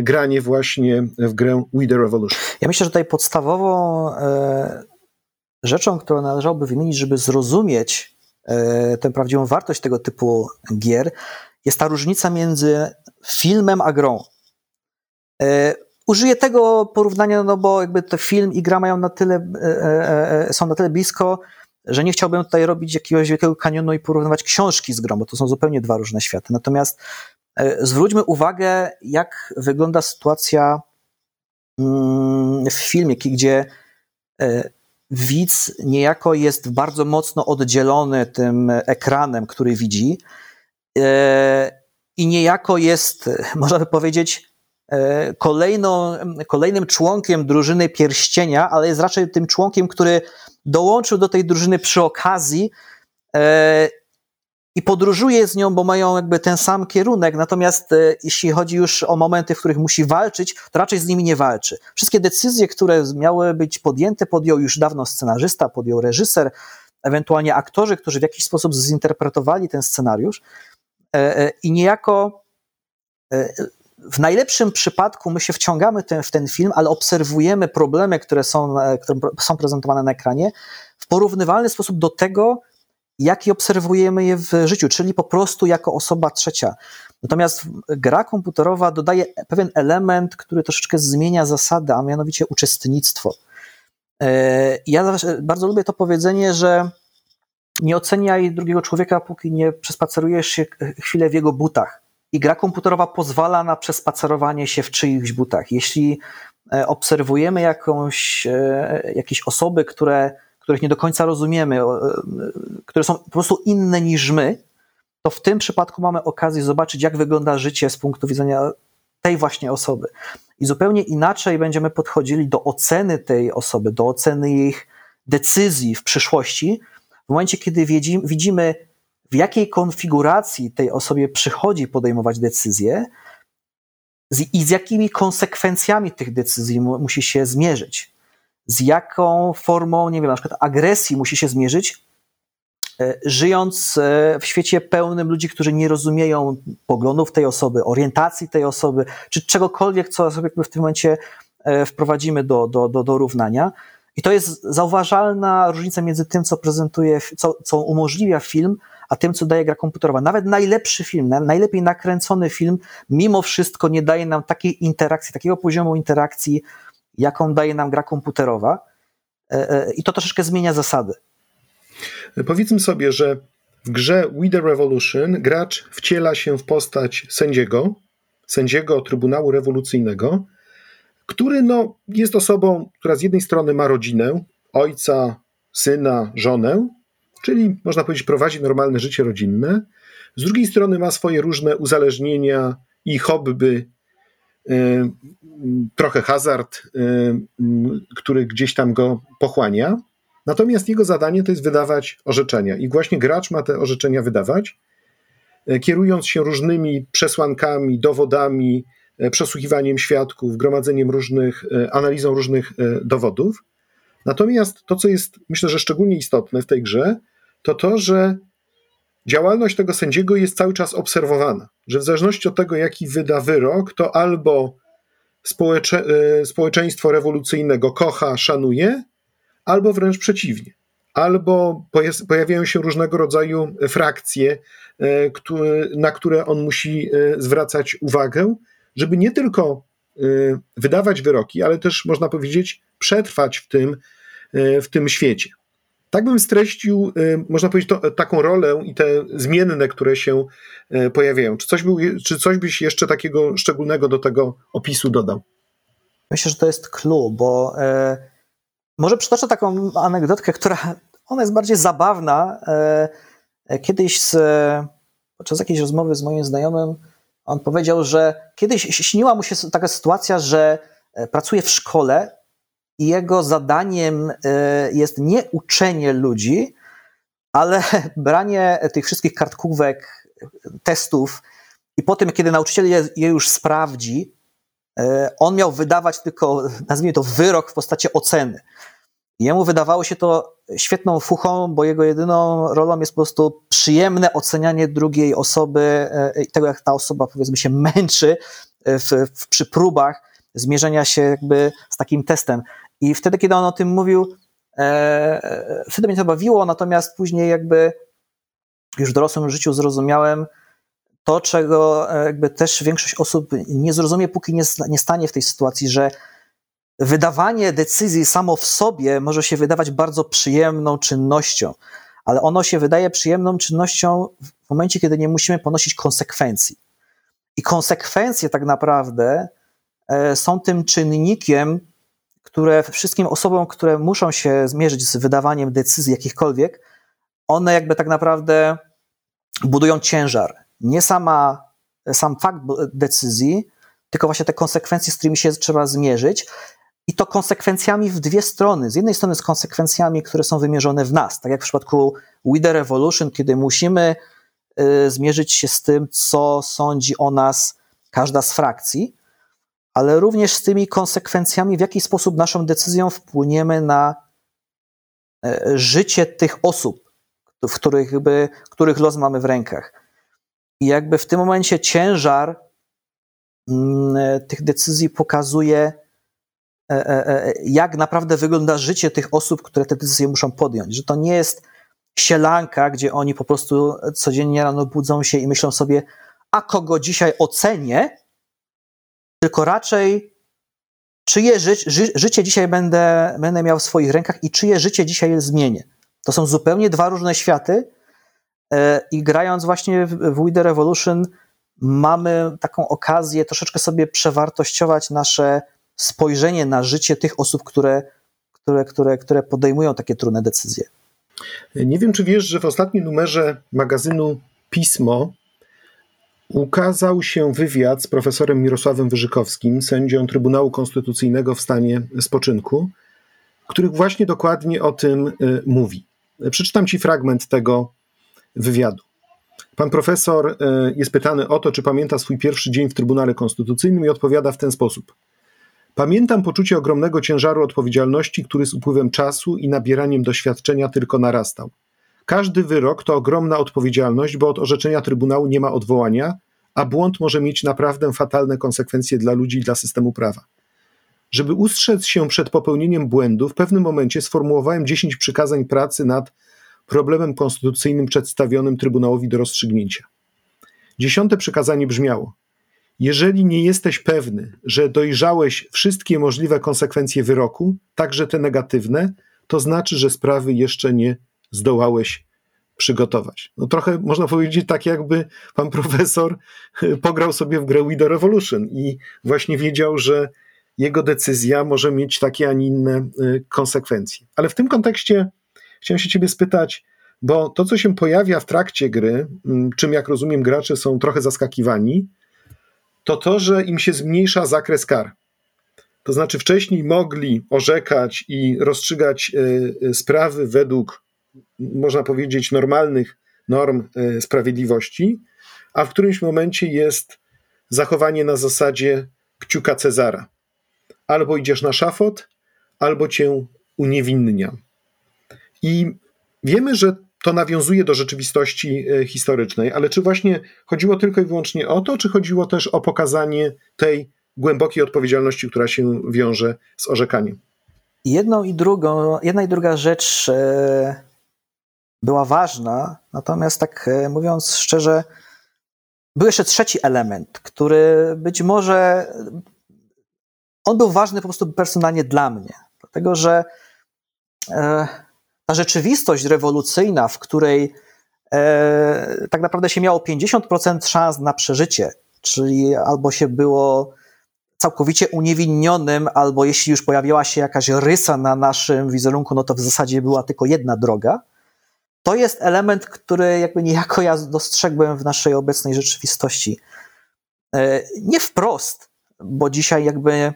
granie właśnie w grę We the Revolution? Ja myślę, że tutaj podstawową rzeczą, którą należałoby wymienić, żeby zrozumieć tę prawdziwą wartość tego typu gier, jest ta różnica między filmem a grą. E, użyję tego porównania, no bo jakby to film i gra mają na tyle, e, e, są na tyle blisko, że nie chciałbym tutaj robić jakiegoś wielkiego kanionu i porównywać książki z grą, bo to są zupełnie dwa różne światy. Natomiast zwróćmy uwagę, jak wygląda sytuacja mm, w filmie, gdzie widz niejako jest bardzo mocno oddzielony tym ekranem, który widzi i niejako jest, można by powiedzieć, e, kolejną, kolejnym członkiem drużyny pierścienia, ale jest raczej tym członkiem, który dołączył do tej drużyny przy okazji e, i podróżuje z nią, bo mają jakby ten sam kierunek, natomiast e, jeśli chodzi już o momenty, w których musi walczyć, to raczej z nimi nie walczy. Wszystkie decyzje, które miały być podjęte, podjął już dawno scenarzysta, podjął reżyser, ewentualnie aktorzy, którzy w jakiś sposób zinterpretowali ten scenariusz. E, e, I niejako e, w najlepszym przypadku my się wciągamy ten, w ten film, ale obserwujemy problemy, które są, które są prezentowane na ekranie, w porównywalny sposób do tego, jaki obserwujemy je w życiu, czyli po prostu jako osoba trzecia. Natomiast gra komputerowa dodaje pewien element, który troszeczkę zmienia zasady, a mianowicie uczestnictwo. Ja bardzo lubię to powiedzenie, że nie oceniaj drugiego człowieka, póki nie przespacerujesz się chwilę w jego butach. I gra komputerowa pozwala na przespacerowanie się w czyichś butach. Jeśli e, obserwujemy jakąś, e, jakieś osoby, które, których nie do końca rozumiemy, e, które są po prostu inne niż my, to w tym przypadku mamy okazję zobaczyć, jak wygląda życie z punktu widzenia tej właśnie osoby. I zupełnie inaczej będziemy podchodzili do oceny tej osoby, do oceny ich decyzji w przyszłości, w momencie, kiedy widzimy, w jakiej konfiguracji tej osobie przychodzi podejmować decyzje i z jakimi konsekwencjami tych decyzji musi się zmierzyć, z jaką formą, nie wiem, na przykład agresji musi się zmierzyć, e, żyjąc e, w świecie pełnym ludzi, którzy nie rozumieją poglądów tej osoby, orientacji tej osoby, czy czegokolwiek, co sobie w tym momencie e, wprowadzimy do, do, do, do równania. I to jest zauważalna różnica między tym, co prezentuje, co, co umożliwia film, a tym, co daje gra komputerowa. Nawet najlepszy film, najlepiej nakręcony film, mimo wszystko nie daje nam takiej interakcji, takiego poziomu interakcji, jaką daje nam gra komputerowa. E, e, I to troszeczkę zmienia zasady. Powiedzmy sobie, że w grze We the Revolution gracz wciela się w postać sędziego, sędziego Trybunału Rewolucyjnego, który no, jest osobą, która z jednej strony ma rodzinę, ojca, syna, żonę, czyli można powiedzieć prowadzi normalne życie rodzinne, z drugiej strony ma swoje różne uzależnienia i hobby, y, trochę hazard, y, który gdzieś tam go pochłania. Natomiast jego zadanie to jest wydawać orzeczenia i właśnie gracz ma te orzeczenia wydawać, y, kierując się różnymi przesłankami, dowodami, E, przesłuchiwaniem świadków, gromadzeniem różnych, e, analizą różnych e, dowodów. Natomiast to, co jest myślę, że szczególnie istotne w tej grze, to to, że działalność tego sędziego jest cały czas obserwowana, że w zależności od tego, jaki wyda wyrok, to albo społecze, społeczeństwo rewolucyjnego kocha, szanuje, albo wręcz przeciwnie. Albo pojawiają się różnego rodzaju frakcje, na które on musi zwracać uwagę, żeby nie tylko wydawać wyroki, ale też można powiedzieć przetrwać w tym, w tym świecie. Tak bym streścił, y, można powiedzieć, to, taką rolę i te zmienne, które się y, pojawiają. Czy coś, był, czy coś byś jeszcze takiego szczególnego do tego opisu dodał? Myślę, że to jest clue, bo e, może przytoczę taką anegdotkę, która ona jest bardziej zabawna. E, kiedyś z, podczas jakiejś rozmowy z moim znajomym on powiedział, że kiedyś śniła mu się taka sytuacja, że e, pracuje w szkole i jego zadaniem e, jest nie uczenie ludzi, ale branie tych wszystkich kartkówek, testów i potem, kiedy nauczyciel je, je już sprawdzi, e, on miał wydawać tylko, nazwijmy to, wyrok w postaci oceny. Jemu wydawało się to świetną fuchą, bo jego jedyną rolą jest po prostu przyjemne ocenianie drugiej osoby e, i tego, jak ta osoba, powiedzmy, się męczy w, w, przy próbach zmierzenia się jakby z takim testem. I wtedy, kiedy on o tym mówił, e, wtedy mnie to bawiło, natomiast później jakby już w dorosłym życiu zrozumiałem to, czego e, jakby też większość osób nie zrozumie, póki nie, nie stanie w tej sytuacji, że wydawanie decyzji samo w sobie może się wydawać bardzo przyjemną czynnością, ale ono się wydaje przyjemną czynnością w momencie, kiedy nie musimy ponosić konsekwencji. I konsekwencje tak naprawdę e, są tym czynnikiem, które wszystkim osobom, które muszą się zmierzyć z wydawaniem decyzji jakichkolwiek, one jakby tak naprawdę budują ciężar. Nie sama, sam fakt decyzji, tylko właśnie te konsekwencje, z którymi się trzeba zmierzyć. I to konsekwencjami w dwie strony. Z jednej strony z konsekwencjami, które są wymierzone w nas, tak jak w przypadku We the Revolution, kiedy musimy y, zmierzyć się z tym, co sądzi o nas każda z frakcji, ale również z tymi konsekwencjami, w jaki sposób naszą decyzją wpłyniemy na e, życie tych osób, w których, jakby, których los mamy w rękach. I jakby w tym momencie ciężar mm, e, tych decyzji pokazuje, e, jak naprawdę wygląda życie tych osób, które te decyzje muszą podjąć. Że to nie jest sielanka, gdzie oni po prostu codziennie rano budzą się i myślą sobie, a kogo dzisiaj ocenię, tylko raczej czyje ży, ży, życie dzisiaj będę, będę miał w swoich rękach i czyje życie dzisiaj zmienię. To są zupełnie dwa różne światy e, i grając właśnie w, w The Revolution mamy taką okazję troszeczkę sobie przewartościować nasze spojrzenie na życie tych osób, które, które, które, które podejmują takie trudne decyzje. Nie wiem, czy wiesz, że w ostatnim numerze magazynu Pismo ukazał się wywiad z profesorem Mirosławem Wyżykowskim, sędzią Trybunału Konstytucyjnego w stanie spoczynku, który właśnie dokładnie o tym y, mówi. Przeczytam ci fragment tego wywiadu. Pan profesor y, jest pytany o to, czy pamięta swój pierwszy dzień w Trybunale Konstytucyjnym i odpowiada w ten sposób. Pamiętam poczucie ogromnego ciężaru odpowiedzialności, który z upływem czasu i nabieraniem doświadczenia tylko narastał. Każdy wyrok to ogromna odpowiedzialność, bo od orzeczenia Trybunału nie ma odwołania, a błąd może mieć naprawdę fatalne konsekwencje dla ludzi i dla systemu prawa. Żeby ustrzec się przed popełnieniem błędu, w pewnym momencie sformułowałem 10 przykazań pracy nad problemem konstytucyjnym przedstawionym Trybunałowi do rozstrzygnięcia. Dziesiąte przykazanie brzmiało: Jeżeli nie jesteś pewny, że dojrzałeś wszystkie możliwe konsekwencje wyroku, także te negatywne, to znaczy, że sprawy jeszcze nie zdołałeś przygotować. No trochę można powiedzieć tak, jakby pan profesor pograł sobie w grę We Revolution i właśnie wiedział, że jego decyzja może mieć takie, a nie inne y, konsekwencje. Ale w tym kontekście chciałem się ciebie spytać, bo to, co się pojawia w trakcie gry, mm, czym jak rozumiem gracze są trochę zaskakiwani, to to, że im się zmniejsza zakres kar. To znaczy wcześniej mogli orzekać i rozstrzygać y, y, sprawy według można powiedzieć, normalnych norm e, sprawiedliwości, a w którymś momencie jest zachowanie na zasadzie kciuka Cezara. Albo idziesz na szafot, albo cię uniewinniam. I wiemy, że to nawiązuje do rzeczywistości e, historycznej, ale czy właśnie chodziło tylko i wyłącznie o to, czy chodziło też o pokazanie tej głębokiej odpowiedzialności, która się wiąże z orzekaniem. Jedną i drugą, jedna i druga rzecz e, była ważna, natomiast tak e, mówiąc szczerze, był jeszcze trzeci element, który być może on był ważny po prostu personalnie dla mnie, dlatego że e, ta rzeczywistość rewolucyjna, w której e, tak naprawdę się miało 50% szans na przeżycie, czyli albo się było całkowicie uniewinnionym, albo jeśli już pojawiła się jakaś rysa na naszym wizerunku, no to w zasadzie była tylko jedna droga. To jest element, który jakby niejako ja dostrzegłem w naszej obecnej rzeczywistości. E, nie wprost, bo dzisiaj jakby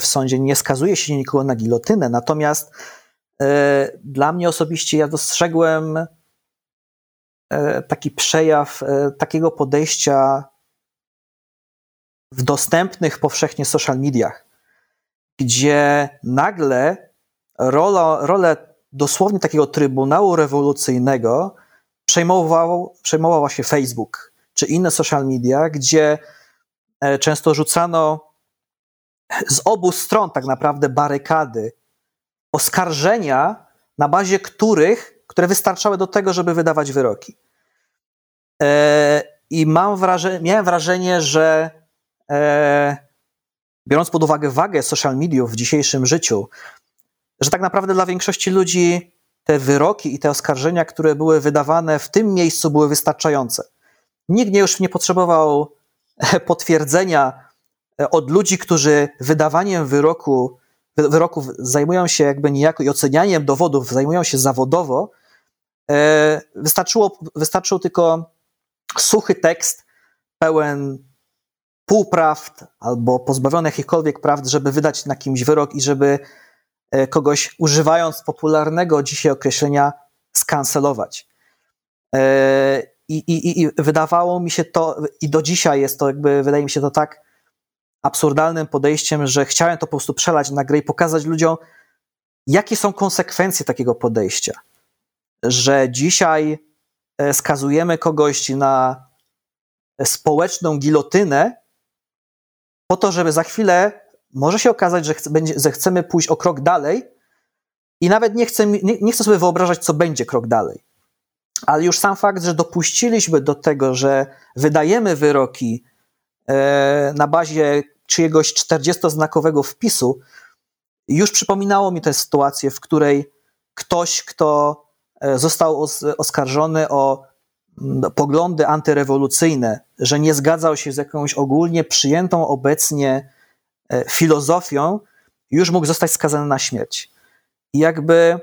w sądzie nie skazuje się nikogo na gilotynę, natomiast e, dla mnie osobiście ja dostrzegłem e, taki przejaw takiego podejścia w dostępnych powszechnie social mediach, gdzie nagle rola, rolę dosłownie takiego trybunału rewolucyjnego przejmował, przejmowała się Facebook czy inne social media, gdzie e, często rzucano z obu stron tak naprawdę barykady, oskarżenia, na bazie których, które wystarczały do tego, żeby wydawać wyroki. E, I mam wrażenie, miałem wrażenie, że e, biorąc pod uwagę wagę social mediów w dzisiejszym życiu, że tak naprawdę dla większości ludzi te wyroki i te oskarżenia, które były wydawane w tym miejscu, były wystarczające. Nikt już nie potrzebował potwierdzenia e, od ludzi, którzy wydawaniem wyroku, wyroków zajmują się jakby niejako i ocenianiem dowodów zajmują się zawodowo. E, wystarczyło, wystarczył tylko suchy tekst pełen półprawd albo pozbawiony jakichkolwiek prawd, żeby wydać na kimś wyrok i żeby kogoś używając popularnego dzisiaj określenia skancelować. E, I, i, I wydawało mi się to, i do dzisiaj jest to jakby, wydaje mi się to tak absurdalnym podejściem, że chciałem to po prostu przelać na grę i pokazać ludziom, jakie są konsekwencje takiego podejścia. Że dzisiaj e, skazujemy kogoś na społeczną gilotynę po to, żeby za chwilę może się okazać, że, chce, będzie, że chcemy pójść o krok dalej i nawet nie chcę, nie, nie chcę sobie wyobrażać, co będzie krok dalej. Ale już sam fakt, że dopuściliśmy do tego, że wydajemy wyroki e, na bazie czyjegoś 40-znakowego wpisu, już przypominało mi tę sytuację, w której ktoś, kto e, został os, oskarżony o poglądy antyrewolucyjne, że nie zgadzał się z jakąś ogólnie przyjętą obecnie filozofią, już mógł zostać skazany na śmierć. I jakby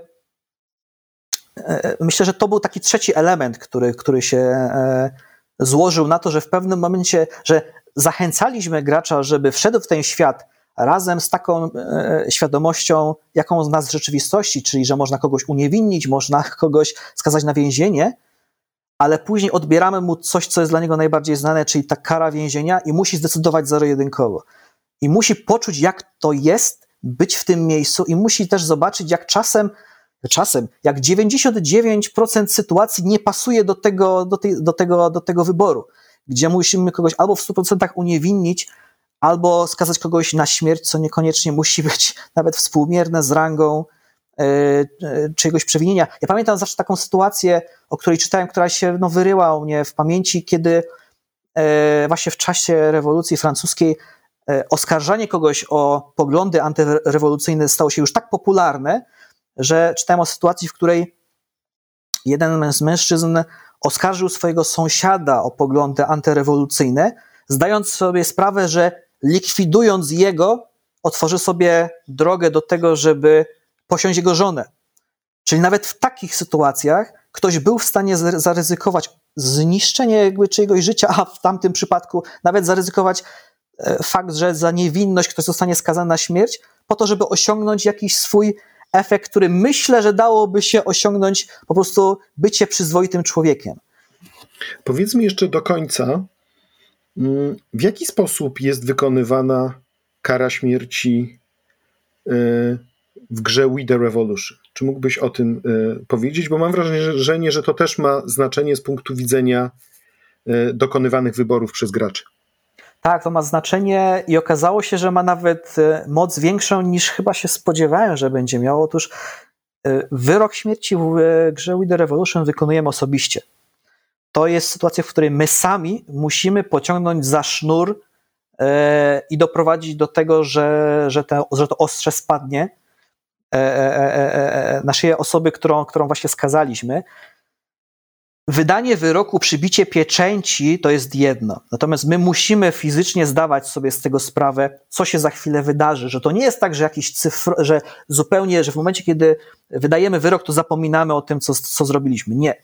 e, myślę, że to był taki trzeci element, który, który się e, złożył na to, że w pewnym momencie, że zachęcaliśmy gracza, żeby wszedł w ten świat razem z taką świadomością, jaką z nas w rzeczywistości, czyli że można kogoś uniewinnić, można kogoś skazać na więzienie, ale później odbieramy mu coś, co jest dla niego najbardziej znane, czyli ta kara więzienia i musi zdecydować zero-jedynkowo i musi poczuć, jak to jest być w tym miejscu i musi też zobaczyć, jak czasem, czasem, jak 99% sytuacji nie pasuje do tego, do, tej, do, tego, do tego wyboru, gdzie musimy kogoś albo w 100% uniewinnić, albo skazać kogoś na śmierć, co niekoniecznie musi być nawet współmierne z rangą yy, czyjegoś przewinienia. Ja pamiętam zawsze taką sytuację, o której czytałem, która się no, wyryła u mnie w pamięci, kiedy yy, właśnie w czasie rewolucji francuskiej E, oskarżanie kogoś o poglądy antyrewolucyjne stało się już tak popularne, że czytałem o sytuacji, w której jeden z mężczyzn oskarżył swojego sąsiada o poglądy antyrewolucyjne, zdając sobie sprawę, że likwidując jego, otworzy sobie drogę do tego, żeby posiąść jego żonę. Czyli nawet w takich sytuacjach ktoś był w stanie zaryzykować zniszczenie jakby czyjegoś życia, a w tamtym przypadku nawet zaryzykować E, fakt, że za niewinność ktoś zostanie skazany na śmierć, po to, żeby osiągnąć jakiś swój efekt, który myślę, że dałoby się osiągnąć po prostu bycie przyzwoitym człowiekiem. Powiedzmy jeszcze do końca, mm, w jaki sposób jest wykonywana kara śmierci e, w grze We The Revolution? Czy mógłbyś o tym e, powiedzieć? Bo mam wrażenie, że to też ma znaczenie z punktu widzenia dokonywanych wyborów przez graczy. Tak, to ma znaczenie i okazało się, że ma nawet e, moc większą niż chyba się spodziewałem, że będzie miało. Otóż e, wyrok śmierci w e, grze We The Revolution wykonujemy osobiście. To jest sytuacja, w której my sami musimy pociągnąć za sznur i doprowadzić do tego, że, że, te, że to ostrze spadnie na szyję osoby, którą, którą właśnie skazaliśmy. Wydanie wyroku, przybicie pieczęci to jest jedno. Natomiast my musimy fizycznie zdawać sobie z tego sprawę, co się za chwilę wydarzy, że to nie jest tak, że jakiś cyfr, że zupełnie, że w momencie, kiedy wydajemy wyrok, to zapominamy o tym, co, co zrobiliśmy. Nie.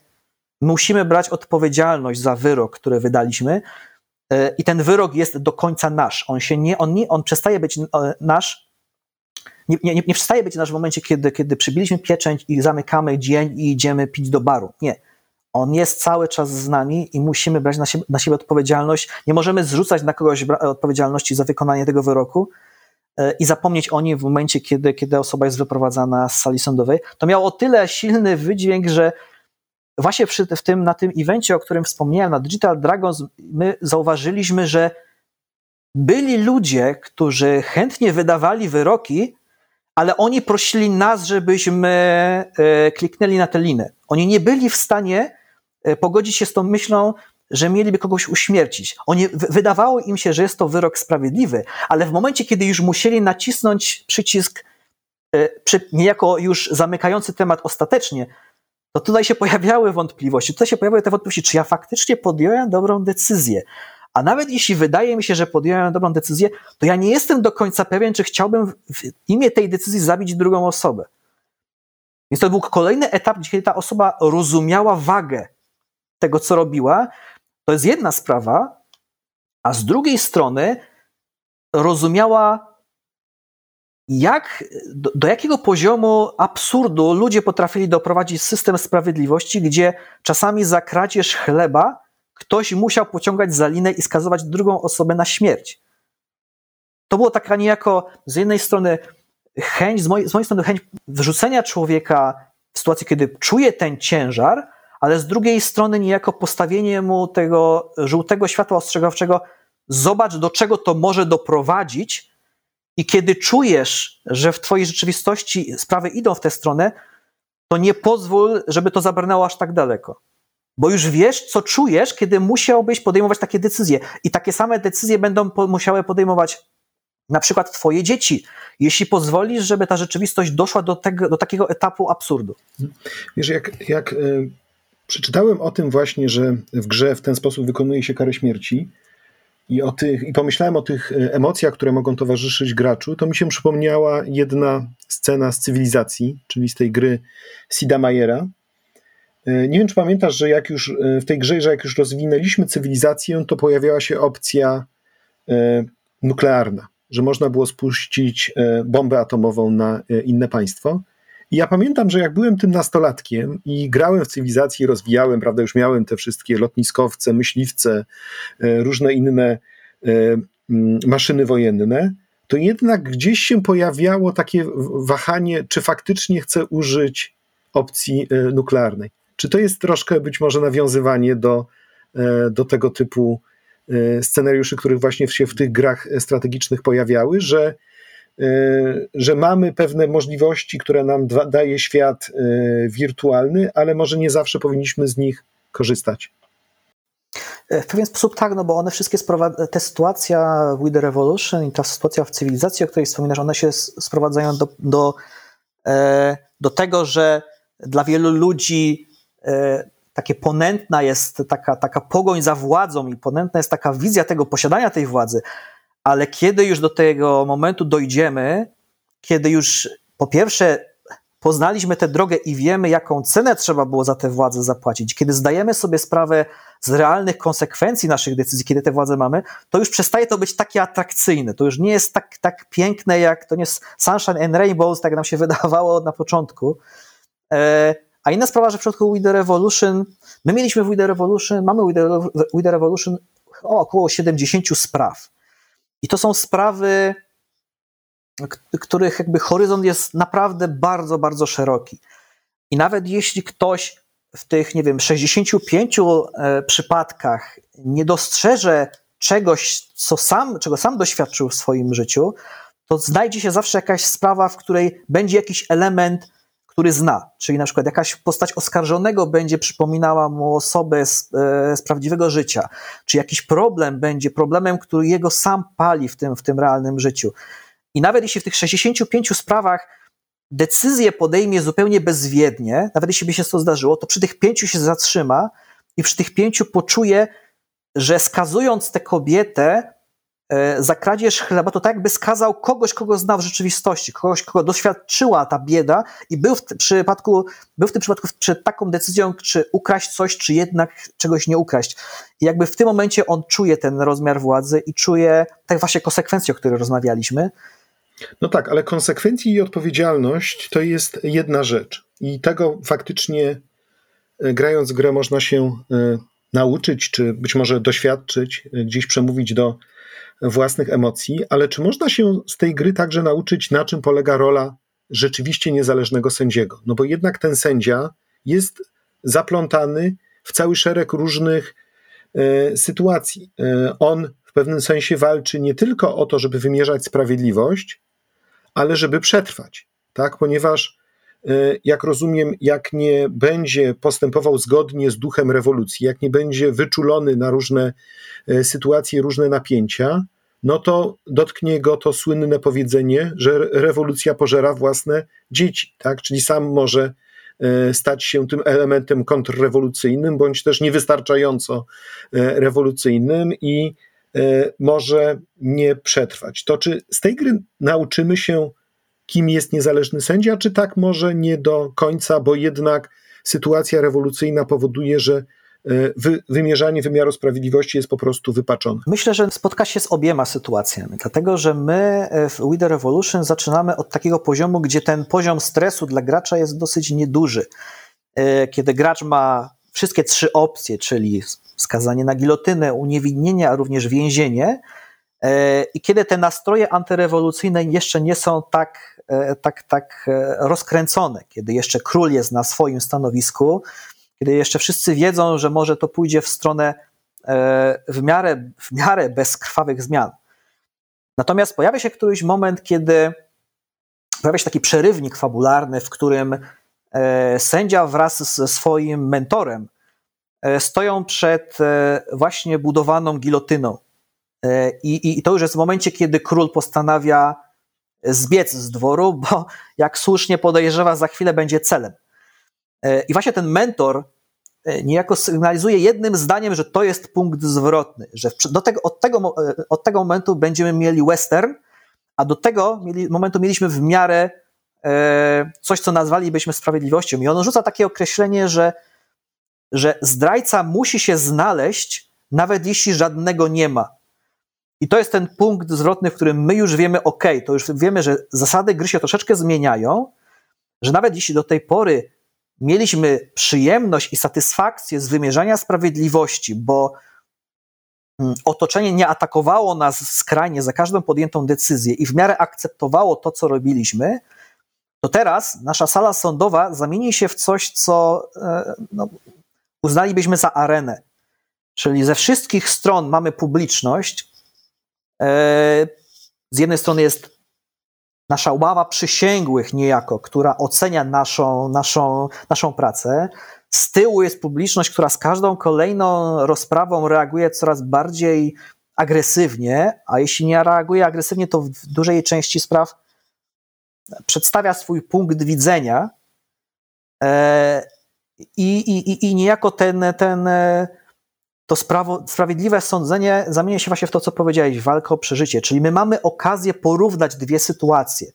Musimy brać odpowiedzialność za wyrok, który wydaliśmy e, i ten wyrok jest do końca nasz. On się nie, on, nie, on przestaje być e, nasz, nie, nie, nie przestaje być nasz w momencie, kiedy, kiedy przybiliśmy pieczęć i zamykamy dzień i idziemy pić do baru. Nie on jest cały czas z nami i musimy brać na siebie, na siebie odpowiedzialność. Nie możemy zrzucać na kogoś odpowiedzialności za wykonanie tego wyroku e, i zapomnieć o nim w momencie, kiedy, kiedy osoba jest wyprowadzana z sali sądowej. To miało o tyle silny wydźwięk, że właśnie przy, w tym, na tym evencie, o którym wspomniałem, na Digital Dragons, my zauważyliśmy, że byli ludzie, którzy chętnie wydawali wyroki, ale oni prosili nas, żebyśmy e, kliknęli na tę linę. Oni nie byli w stanie pogodzić się z tą myślą, że mieliby kogoś uśmiercić. Oni, wydawało im się, że jest to wyrok sprawiedliwy, ale w momencie, kiedy już musieli nacisnąć przycisk e, niejako już zamykający temat ostatecznie, to tutaj się pojawiały wątpliwości. Tutaj się pojawiały te wątpliwości, czy ja faktycznie podjąłem dobrą decyzję. A nawet jeśli wydaje mi się, że podjąłem dobrą decyzję, to ja nie jestem do końca pewien, czy chciałbym w imię tej decyzji zabić drugą osobę. Więc to był kolejny etap, gdzie ta osoba rozumiała wagę tego, co robiła, to jest jedna sprawa, a z drugiej strony rozumiała, jak, do, do, jakiego poziomu absurdu ludzie potrafili doprowadzić system sprawiedliwości, gdzie czasami za kradzież chleba ktoś musiał pociągać za linę i skazywać drugą osobę na śmierć. To było taka niejako z jednej strony chęć, z mojej, z mojej strony chęć wrzucenia człowieka w sytuacji, kiedy czuje ten ciężar, ale z drugiej strony niejako postawienie mu tego żółtego światła ostrzegawczego, zobacz do czego to może doprowadzić i kiedy czujesz, że w twojej rzeczywistości sprawy idą w tę stronę, to nie pozwól, żeby to zabrnęło aż tak daleko. Bo już wiesz, co czujesz, kiedy musiałbyś podejmować takie decyzje. I takie same decyzje będą po musiały podejmować na przykład twoje dzieci, jeśli pozwolisz, żeby ta rzeczywistość doszła do, tego, do takiego etapu absurdu. Wiesz, jak, jak y, Przeczytałem o tym właśnie, że w grze w ten sposób wykonuje się karę śmierci i, o tych, i pomyślałem o tych e, emocjach, które mogą towarzyszyć graczu, to mi się przypomniała jedna scena z cywilizacji, czyli z tej gry Sida Mayera. E, nie wiem, czy pamiętasz, że jak już e, w tej grze, że jak już rozwinęliśmy cywilizację, to pojawiała się opcja nuklearna, że można było spuścić bombę atomową na inne państwo. Ja pamiętam, że jak byłem tym nastolatkiem i grałem w cywilizacji, rozwijałem, prawda, już miałem te wszystkie lotniskowce, myśliwce, e, różne inne e, maszyny wojenne, to jednak gdzieś się pojawiało takie wahanie, czy faktycznie chcę użyć opcji e, nuklearnej. Czy to jest troszkę być może nawiązywanie do, do tego typu scenariuszy, których właśnie się w tych grach strategicznych pojawiały, że że mamy pewne możliwości, które nam daje świat y, wirtualny, ale może nie zawsze powinniśmy z nich korzystać. E, w pewien sposób tak, no bo one wszystkie, te sytuacja with the revolution i ta sytuacja w cywilizacji, o której wspominasz, one się sprowadzają do, do, e, do tego, że dla wielu ludzi e, takie ponętna jest taka, taka pogoń za władzą i ponętna jest taka wizja tego posiadania tej władzy, ale kiedy już do tego momentu dojdziemy, kiedy już po pierwsze poznaliśmy tę drogę i wiemy, jaką cenę trzeba było za tę władzę zapłacić, kiedy zdajemy sobie sprawę z realnych konsekwencji naszych decyzji, kiedy tę władzę mamy, to już przestaje to być takie atrakcyjne. To już nie jest tak, tak piękne, jak to nie jest Sunshine and Rainbows, tak nam się wydawało na początku. E, a inna sprawa, że w przypadku We The Revolution, my mieliśmy w We The Revolution, mamy We The Revolution około 70 spraw. I to są sprawy, których jakby horyzont jest naprawdę bardzo, bardzo szeroki. I nawet jeśli ktoś w tych, nie wiem, 65 e, przypadkach nie dostrzeże czegoś, co sam, czego sam doświadczył w swoim życiu, to znajdzie się zawsze jakaś sprawa, w której będzie jakiś element, który zna. Czyli na przykład jakaś postać oskarżonego będzie przypominała mu osobę z, e, z prawdziwego życia, czy jakiś problem będzie problemem, który jego sam pali w tym, w tym realnym życiu. I nawet jeśli w tych 65 sprawach decyzję podejmie zupełnie bezwiednie, nawet jeśli by się to zdarzyło, to przy tych pięciu się zatrzyma i przy tych pięciu poczuje, że skazując tę kobietę za kradzież chleba, to tak jakby skazał kogoś, kogo zna w rzeczywistości, kogoś, kogo doświadczyła ta bieda i był w, tym przypadku, był w tym przypadku przed taką decyzją, czy ukraść coś, czy jednak czegoś nie ukraść. I jakby w tym momencie on czuje ten rozmiar władzy i czuje tak właśnie konsekwencje, o których rozmawialiśmy. No tak, ale konsekwencje i odpowiedzialność to jest jedna rzecz. I tego faktycznie e, grając w grę można się e, nauczyć, czy być może doświadczyć, e, gdzieś przemówić do własnych emocji, ale czy można się z tej gry także nauczyć, na czym polega rola rzeczywiście niezależnego sędziego? No bo jednak ten sędzia jest zaplątany w cały szereg różnych e, sytuacji. E, on w pewnym sensie walczy nie tylko o to, żeby wymierzać sprawiedliwość, ale żeby przetrwać, tak? Ponieważ jak rozumiem, jak nie będzie postępował zgodnie z duchem rewolucji, jak nie będzie wyczulony na różne e, sytuacje, różne napięcia, no to dotknie go to słynne powiedzenie, że rewolucja pożera własne dzieci, tak? Czyli sam może e, stać się tym elementem kontrrewolucyjnym, bądź też niewystarczająco rewolucyjnym i może nie przetrwać. To czy z tej gry nauczymy się kim jest niezależny sędzia, czy tak może nie do końca, bo jednak sytuacja rewolucyjna powoduje, że e, wy, wymierzanie wymiaru sprawiedliwości jest po prostu wypaczone. Myślę, że spotka się z obiema sytuacjami, dlatego że my e, w We The Revolution zaczynamy od takiego poziomu, gdzie ten poziom stresu dla gracza jest dosyć nieduży. E, kiedy gracz ma wszystkie trzy opcje, czyli skazanie na gilotynę, uniewinnienie, a również więzienie, i kiedy te nastroje antyrewolucyjne jeszcze nie są tak E, tak, tak e, rozkręcone, kiedy jeszcze król jest na swoim stanowisku, kiedy jeszcze wszyscy wiedzą, że może to pójdzie w stronę e, w miarę, w miarę bezkrwawych zmian. Natomiast pojawia się któryś moment, kiedy pojawia się taki przerywnik fabularny, w którym sędzia wraz ze swoim mentorem stoją przed właśnie budowaną gilotyną. I, I to już jest w momencie, kiedy król postanawia zbiec z dworu, bo jak słusznie podejrzewa, za chwilę będzie celem. E, I właśnie ten mentor e, niejako sygnalizuje jednym zdaniem, że to jest punkt zwrotny, że do tego, od, tego, e, od tego momentu będziemy mieli western, a do tego mieli, momentu mieliśmy w miarę e, coś, co nazwalibyśmy sprawiedliwością. I on rzuca takie określenie, że, że zdrajca musi się znaleźć, nawet jeśli żadnego nie ma. I to jest ten punkt zwrotny, w którym my już wiemy, ok, to już wiemy, że zasady gry się troszeczkę zmieniają, że nawet jeśli do tej pory mieliśmy przyjemność i satysfakcję z wymierzania sprawiedliwości, bo mm, otoczenie nie atakowało nas skrajnie za każdą podjętą decyzję i w miarę akceptowało to, co robiliśmy, to teraz nasza sala sądowa zamieni się w coś, co e, no, uznalibyśmy za arenę. Czyli ze wszystkich stron mamy publiczność, z jednej strony jest nasza ława przysięgłych niejako, która ocenia naszą, naszą, naszą pracę. Z tyłu jest publiczność, która z każdą kolejną rozprawą reaguje coraz bardziej agresywnie, a jeśli nie reaguje agresywnie, to w dużej części spraw przedstawia swój punkt widzenia e, i, i, i niejako ten, ten to sprawo, sprawiedliwe sądzenie zamienia się właśnie w to, co powiedziałeś, walkę o przeżycie. Czyli my mamy okazję porównać dwie sytuacje.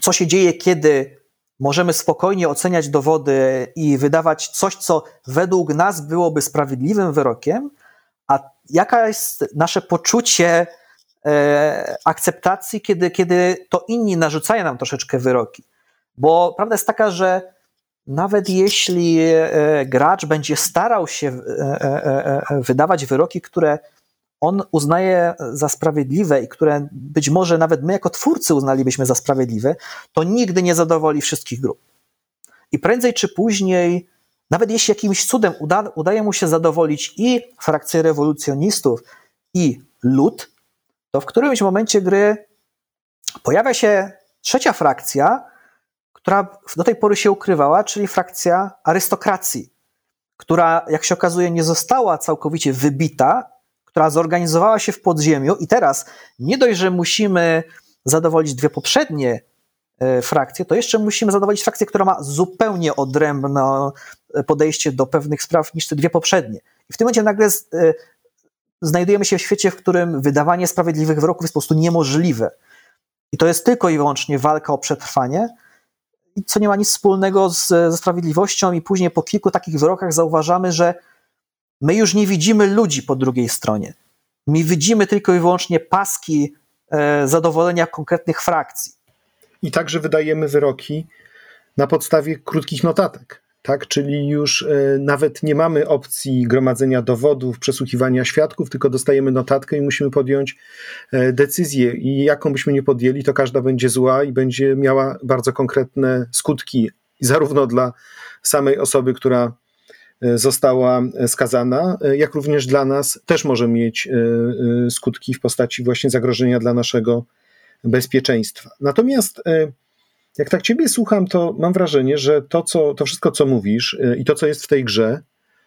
Co się dzieje, kiedy możemy spokojnie oceniać dowody i wydawać coś, co według nas byłoby sprawiedliwym wyrokiem, a jaka jest nasze poczucie e, akceptacji, kiedy, kiedy to inni narzucają nam troszeczkę wyroki. Bo prawda jest taka, że nawet jeśli e, gracz będzie starał się e, e, wydawać wyroki, które on uznaje za sprawiedliwe i które być może nawet my jako twórcy uznalibyśmy za sprawiedliwe, to nigdy nie zadowoli wszystkich grup. I prędzej czy później nawet jeśli jakimś cudem uda, udaje mu się zadowolić i frakcję rewolucjonistów, i lud, to w którymś momencie gry pojawia się trzecia frakcja, która do tej pory się ukrywała, czyli frakcja arystokracji, która, jak się okazuje, nie została całkowicie wybita, która zorganizowała się w podziemiu i teraz nie dość, że musimy zadowolić dwie poprzednie e, frakcje, to jeszcze musimy zadowolić frakcję, która ma zupełnie odrębne podejście do pewnych spraw niż te dwie poprzednie. I w tym momencie nagle e, znajdujemy się w świecie, w którym wydawanie sprawiedliwych wyroków jest po prostu niemożliwe. I to jest tylko i wyłącznie walka o przetrwanie, co nie ma nic wspólnego z, ze sprawiedliwością, i później po kilku takich wyrokach zauważamy, że my już nie widzimy ludzi po drugiej stronie. My widzimy tylko i wyłącznie paski e, zadowolenia konkretnych frakcji. I także wydajemy wyroki na podstawie krótkich notatek tak? Czyli już e, nawet nie mamy opcji gromadzenia dowodów, przesłuchiwania świadków, tylko dostajemy notatkę i musimy podjąć e, decyzję. I jaką byśmy nie podjęli, to każda będzie zła i będzie miała bardzo konkretne skutki, zarówno dla samej osoby, która e, została skazana, jak również dla nas też może mieć skutki w postaci właśnie zagrożenia dla naszego bezpieczeństwa. Natomiast jak tak ciebie słucham, to mam wrażenie, że to, co, to wszystko, co mówisz y, i to, co jest w tej grze,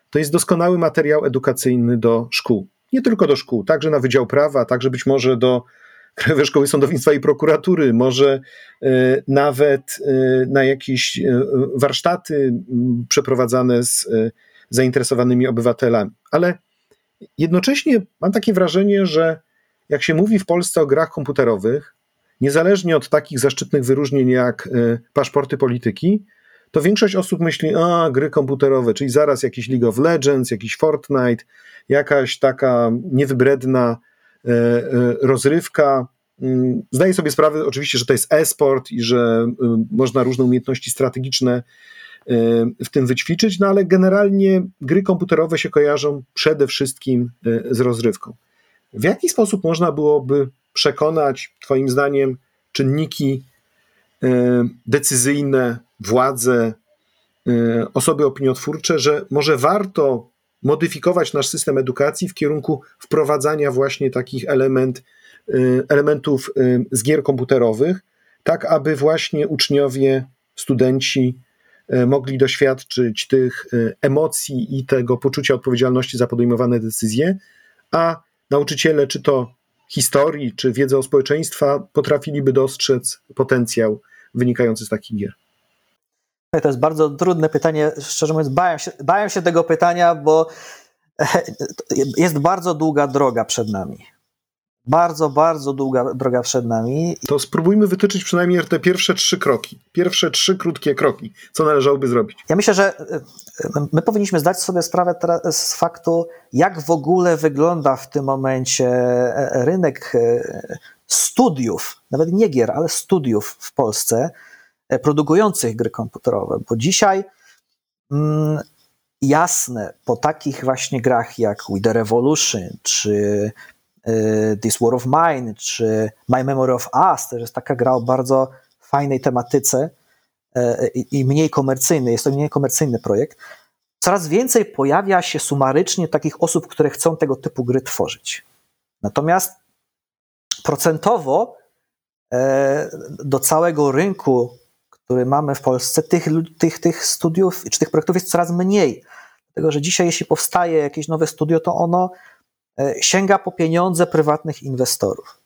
to jest doskonały materiał edukacyjny do szkół. Nie tylko do szkół, także na Wydział Prawa, także być może do Krajowej Szkoły Sądownictwa i Prokuratury, może y, nawet y, na jakieś warsztaty przeprowadzane z zainteresowanymi obywatelami. Ale jednocześnie mam takie wrażenie, że jak się mówi w Polsce o grach komputerowych, niezależnie od takich zaszczytnych wyróżnień jak e, paszporty polityki, to większość osób myśli, a gry komputerowe, czyli zaraz jakiś League of Legends, jakiś Fortnite, jakaś taka niewybredna e, e, rozrywka. Mm, zdaję sobie sprawę oczywiście, że to jest e-sport i że można różne umiejętności strategiczne w tym wyćwiczyć, no ale generalnie gry komputerowe się kojarzą przede wszystkim z rozrywką. W jaki sposób można byłoby przekonać, Twoim zdaniem, czynniki e, decyzyjne, władze, e, osoby opiniotwórcze, że może warto modyfikować nasz system edukacji w kierunku wprowadzania właśnie takich element, e, elementów z gier komputerowych, tak aby właśnie uczniowie, studenci mogli doświadczyć tych emocji i tego poczucia odpowiedzialności za podejmowane decyzje, a nauczyciele, czy to historii czy wiedzy o społeczeństwa potrafiliby dostrzec potencjał wynikający z takich gier? To jest bardzo trudne pytanie. Szczerze mówiąc, bałem się, bałem się tego pytania, bo jest bardzo długa droga przed nami bardzo, bardzo długa droga przed nami. To spróbujmy wytyczyć przynajmniej te pierwsze trzy kroki. Pierwsze trzy krótkie kroki. Co należałoby zrobić? Ja myślę, że e, my powinniśmy zdać sobie sprawę teraz z faktu, jak w ogóle wygląda w tym momencie e, rynek e, studiów, nawet nie gier, ale studiów w Polsce, produkujących gry komputerowe. Bo dzisiaj mm, jasne, po takich właśnie grach jak We The Revolution czy This War of Mine, czy My Memory of Us, to jest taka gra o bardzo fajnej tematyce y, i mniej komercyjny, jest to mniej komercyjny projekt. Coraz więcej pojawia się sumarycznie takich osób, które chcą tego typu gry tworzyć. Natomiast procentowo y, do całego rynku, który mamy w Polsce, tych, tych, tych studiów czy tych projektów jest coraz mniej. Dlatego, że dzisiaj, jeśli powstaje jakieś nowe studio, to ono sięga po pieniądze prywatnych inwestorów.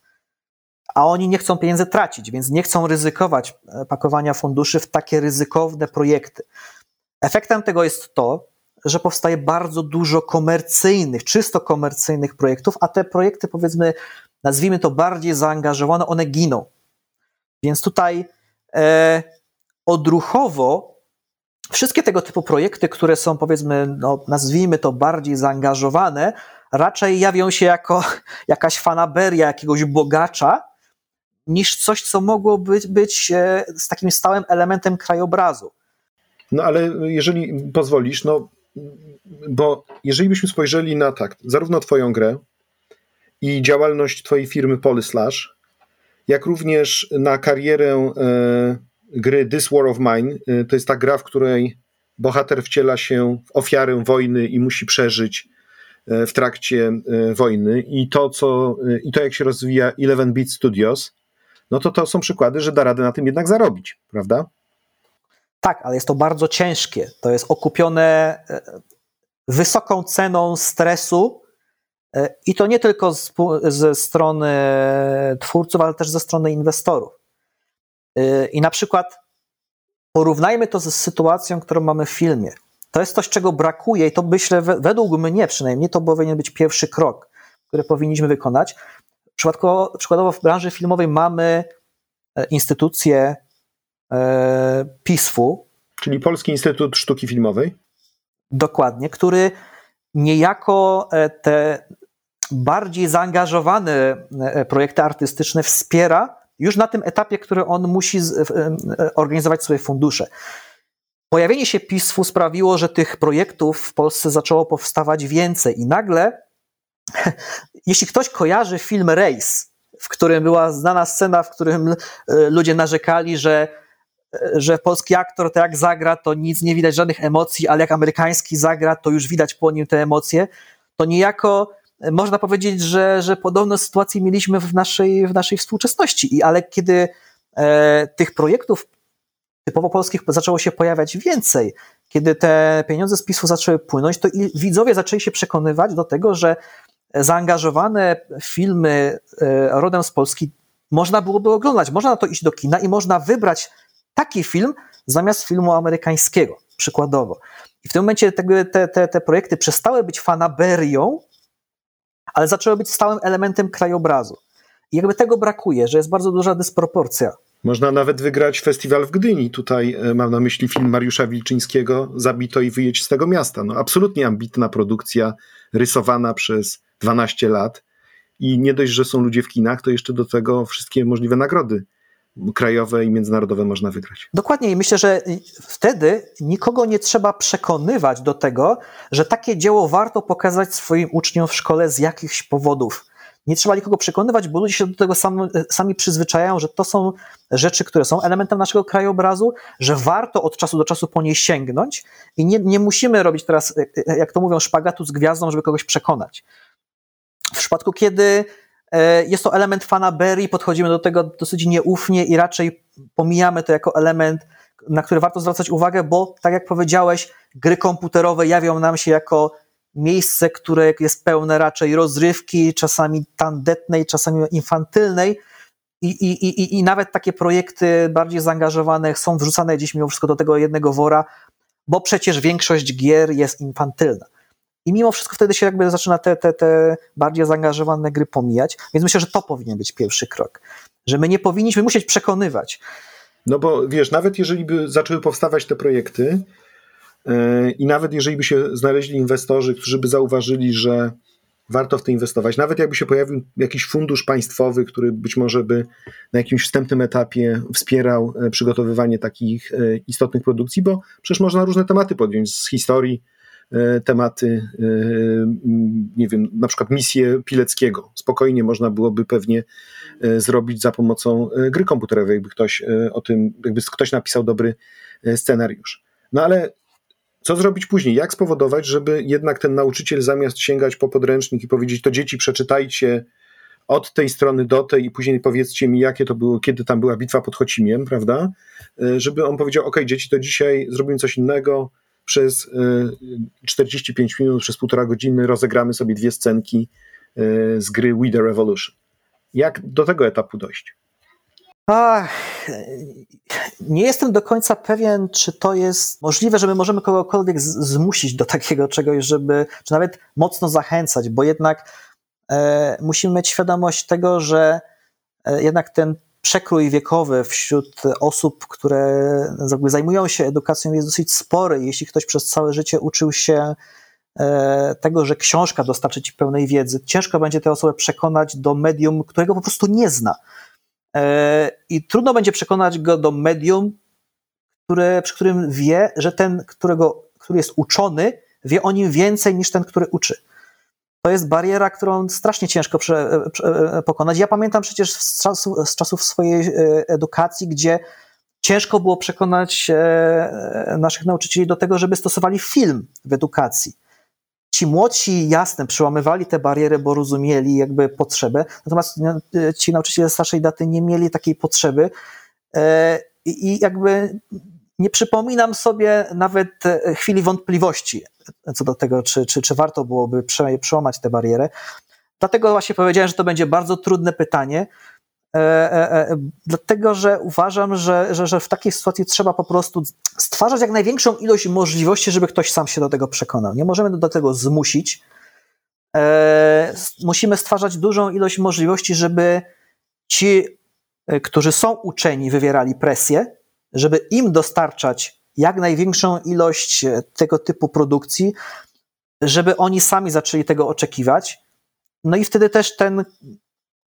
A oni nie chcą pieniędzy tracić, więc nie chcą ryzykować e, pakowania funduszy w takie ryzykowne projekty. Efektem tego jest to, że powstaje bardzo dużo komercyjnych, czysto komercyjnych projektów, a te projekty, powiedzmy, nazwijmy to bardziej zaangażowane, one giną. Więc tutaj e, odruchowo wszystkie tego typu projekty, które są, powiedzmy, no, nazwijmy to bardziej zaangażowane, raczej jawią się jako jakaś fanaberia jakiegoś bogacza, niż coś, co mogło być, być e, z takim stałym elementem krajobrazu. No ale jeżeli pozwolisz, no bo jeżeli byśmy spojrzeli na tak, zarówno Twoją grę i działalność Twojej firmy Polyslash, jak również na karierę e, gry This War of Mine, e, to jest ta gra, w której bohater wciela się w ofiarę wojny i musi przeżyć w trakcie e, wojny i to, co, i to jak się rozwija Eleven Beat Studios, no to to są przykłady, że da radę na tym jednak zarobić, prawda? Tak, ale jest to bardzo ciężkie. To jest okupione wysoką ceną stresu i to nie tylko z, ze strony twórców, ale też ze strony inwestorów. I na przykład porównajmy to z sytuacją, którą mamy w filmie. To jest coś, czego brakuje i to myślę, według mnie przynajmniej, to powinien być pierwszy krok, który powinniśmy wykonać. Przykładowo, przykładowo w branży filmowej mamy e, instytucję e, PISF-u. Czyli Polski Instytut Sztuki Filmowej. Dokładnie, który niejako e, te bardziej zaangażowane projekty artystyczne wspiera już na tym etapie, który on musi organizować swoje fundusze. Pojawienie się PISF-u sprawiło, że tych projektów w Polsce zaczęło powstawać więcej i nagle, jeśli ktoś kojarzy film Race, w którym była znana scena, w którym e, ludzie narzekali, że, e, że polski aktor to jak zagra, to nic nie widać, żadnych emocji, ale jak amerykański zagra, to już widać po nim te emocje, to niejako można powiedzieć, że, że podobne sytuacje mieliśmy w naszej, w naszej współczesności. I, ale kiedy e, tych projektów typowo polskich zaczęło się pojawiać więcej, kiedy te pieniądze z PiSu zaczęły płynąć, to i widzowie zaczęli się przekonywać do tego, że zaangażowane filmy e, rodem z Polski można byłoby oglądać. Można na to iść do kina i można wybrać taki film zamiast filmu amerykańskiego, przykładowo. I w tym momencie te, te, te, te projekty przestały być fanaberią, ale zaczęły być stałym elementem krajobrazu. I jakby tego brakuje, że jest bardzo duża dysproporcja. Można nawet wygrać festiwal w Gdyni. Tutaj e, mam na myśli film Mariusza Wilczyńskiego Zabito i wyjedź z tego miasta. No, absolutnie ambitna produkcja, rysowana przez 12 lat. I nie dość, że są ludzie w kinach, to jeszcze do tego wszystkie możliwe nagrody krajowe i międzynarodowe można wygrać. Dokładnie i myślę, że wtedy nikogo nie trzeba przekonywać do tego, że takie dzieło warto pokazać swoim uczniom w szkole z jakichś powodów. Nie trzeba nikogo przekonywać, bo ludzie się do tego sami, sami przyzwyczajają, że to są rzeczy, które są elementem naszego krajobrazu, że warto od czasu do czasu po nie sięgnąć i nie, nie musimy robić teraz, jak to mówią, szpagatu z gwiazdą, żeby kogoś przekonać. W przypadku, kiedy E, jest to element fanaberii, podchodzimy do tego dosyć nieufnie i raczej pomijamy to jako element, na który warto zwracać uwagę, bo tak jak powiedziałeś, gry komputerowe jawią nam się jako miejsce, które jest pełne raczej rozrywki, czasami tandetnej, czasami infantylnej. I, i, i, I nawet takie projekty bardziej zaangażowane są wrzucane gdzieś mimo wszystko do tego jednego wora, bo przecież większość gier jest infantylna. I mimo wszystko wtedy się jakby zaczyna te, te, te bardziej zaangażowane gry pomijać, więc myślę, że to powinien być pierwszy krok. Że my nie powinniśmy musieć przekonywać. No bo wiesz, nawet jeżeli by zaczęły powstawać te projekty i nawet jeżeli by się znaleźli inwestorzy, którzy by zauważyli, że warto w to inwestować, nawet jakby się pojawił jakiś fundusz państwowy, który być może by na jakimś wstępnym etapie wspierał e, przygotowywanie takich e, istotnych produkcji, bo przecież można różne tematy podjąć z historii, E, tematy, e, nie wiem, na przykład misję Pileckiego. Spokojnie można byłoby pewnie e, zrobić za pomocą gry komputerowej, jakby ktoś o tym, jakby ktoś napisał dobry scenariusz. No ale co zrobić później? Jak spowodować, żeby jednak ten nauczyciel zamiast sięgać po podręcznik i powiedzieć, to dzieci przeczytajcie od tej strony do tej i później powiedzcie mi, jakie to było, kiedy tam była bitwa pod Chocimiem, prawda? Żeby on powiedział, ok, dzieci, to dzisiaj zrobimy coś innego, przez 45 y, minut, przez półtora godziny rozegramy sobie dwie scenki y, z gry We The Revolution. Jak do tego etapu dojść? Ach, nie jestem do końca pewien, czy to jest możliwe, że my możemy kogokolwiek zmusić do takiego czegoś, żeby, czy nawet mocno zachęcać, bo jednak e, musimy mieć świadomość tego, że e, jednak ten przekrój wiekowy wśród osób, które zajmują się edukacją jest dosyć spory. Jeśli ktoś przez całe życie uczył się e, tego, że książka dostarczy ci pełnej wiedzy, ciężko będzie tę osobę przekonać do medium, którego po prostu nie zna. E, I trudno będzie przekonać go do medium, które, przy którym wie, że ten, którego, który jest uczony, wie o nim więcej niż ten, który uczy to jest bariera, którą strasznie ciężko prze, prze, pokonać. Ja pamiętam przecież z, czasu, z czasów swojej e, edukacji, gdzie ciężko było przekonać e, naszych nauczycieli do tego, żeby stosowali film w edukacji. Ci młodsi, jasne, przełamywali te bariery, bo rozumieli jakby potrzebę, natomiast e, ci nauczyciele starszej daty nie mieli takiej potrzeby e, i jakby nie przypominam sobie nawet chwili wątpliwości co do tego, czy, czy, czy warto byłoby przełamać tę barierę. Dlatego właśnie powiedziałem, że to będzie bardzo trudne pytanie, E, e, e, dlatego, że uważam, że, że, że w takiej sytuacji trzeba po prostu stwarzać jak największą ilość możliwości, żeby ktoś sam się do tego przekonał. Nie możemy do tego zmusić. Musimy stwarzać dużą ilość możliwości, żeby ci, którzy są uczeni, wywierali presję, żeby im dostarczać jak największą ilość tego typu produkcji, żeby oni sami zaczęli tego oczekiwać. No i wtedy też ten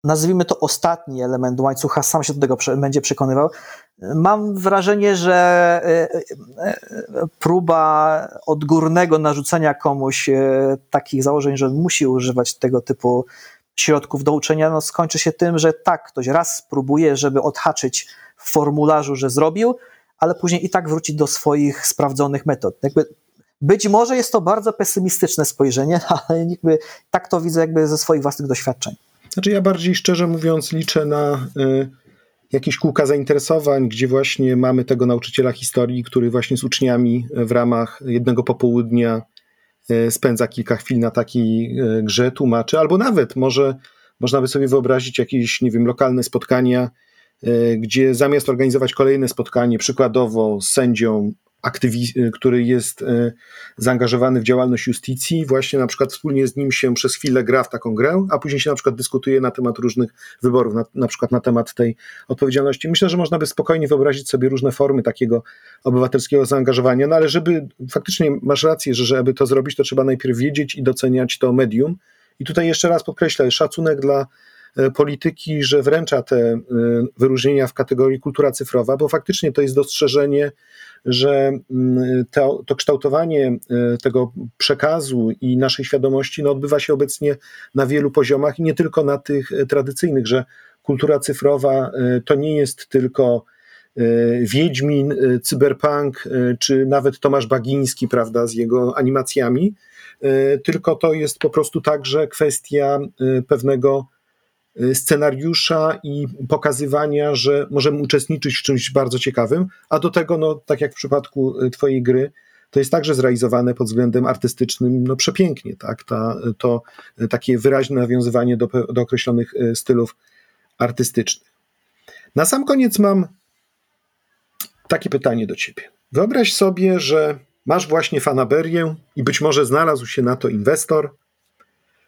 nazwijmy to ostatni element łańcucha, sam się do tego będzie przekonywał. Mam wrażenie, że e, e, próba odgórnego narzucenia komuś e, takich założeń, że musi używać tego typu środków do uczenia, no skończy się tym, że tak, ktoś raz spróbuje, żeby odhaczyć w formularzu, że zrobił, ale później i tak wróci do swoich sprawdzonych metod. Jakby być może jest to bardzo pesymistyczne spojrzenie, ale jakby tak to widzę jakby ze swoich własnych doświadczeń. Znaczy ja bardziej szczerze mówiąc liczę na y, jakieś kółka zainteresowań, gdzie właśnie mamy tego nauczyciela historii, który właśnie z uczniami w ramach jednego popołudnia y, spędza kilka chwil na takiej y, grze, tłumaczy, albo nawet może można by sobie wyobrazić jakieś, nie wiem, lokalne spotkania, gdzie zamiast organizować kolejne spotkanie, przykładowo z sędzią aktywi- który jest e, zaangażowany w działalność justicji, właśnie na przykład wspólnie z nim się przez chwilę gra w taką grę, a później się na przykład dyskutuje na temat różnych wyborów, na, na przykład na temat tej odpowiedzialności. Myślę, że można by spokojnie wyobrazić sobie różne formy takiego obywatelskiego zaangażowania, no ale żeby faktycznie masz rację, że żeby to zrobić, to trzeba najpierw wiedzieć i doceniać to medium. I tutaj jeszcze raz podkreślę, szacunek dla polityki, że wręcza te e, wyróżnienia w kategorii kultura cyfrowa, bo faktycznie to jest dostrzeżenie że mm, to, to kształtowanie e, tego przekazu i naszej świadomości no, odbywa się obecnie na wielu poziomach i nie tylko na tych e, tradycyjnych, że kultura cyfrowa e, to nie jest tylko Wiedźmin, Cyberpunk, czy nawet Tomasz Bagiński, prawda, z jego animacjami, tylko to jest po prostu także kwestia pewnego scenariusza i pokazywania, że możemy uczestniczyć w czymś bardzo ciekawym, a do tego, no, tak jak w przypadku y, Twojej gry, to jest także zrealizowane pod względem artystycznym no, przepięknie. Tak? Ta, to y, takie wyraźne nawiązywanie do, do określonych stylów artystycznych. Na sam koniec mam takie pytanie do Ciebie. Wyobraź sobie, że masz właśnie fanaberię i być może znalazł się na to inwestor,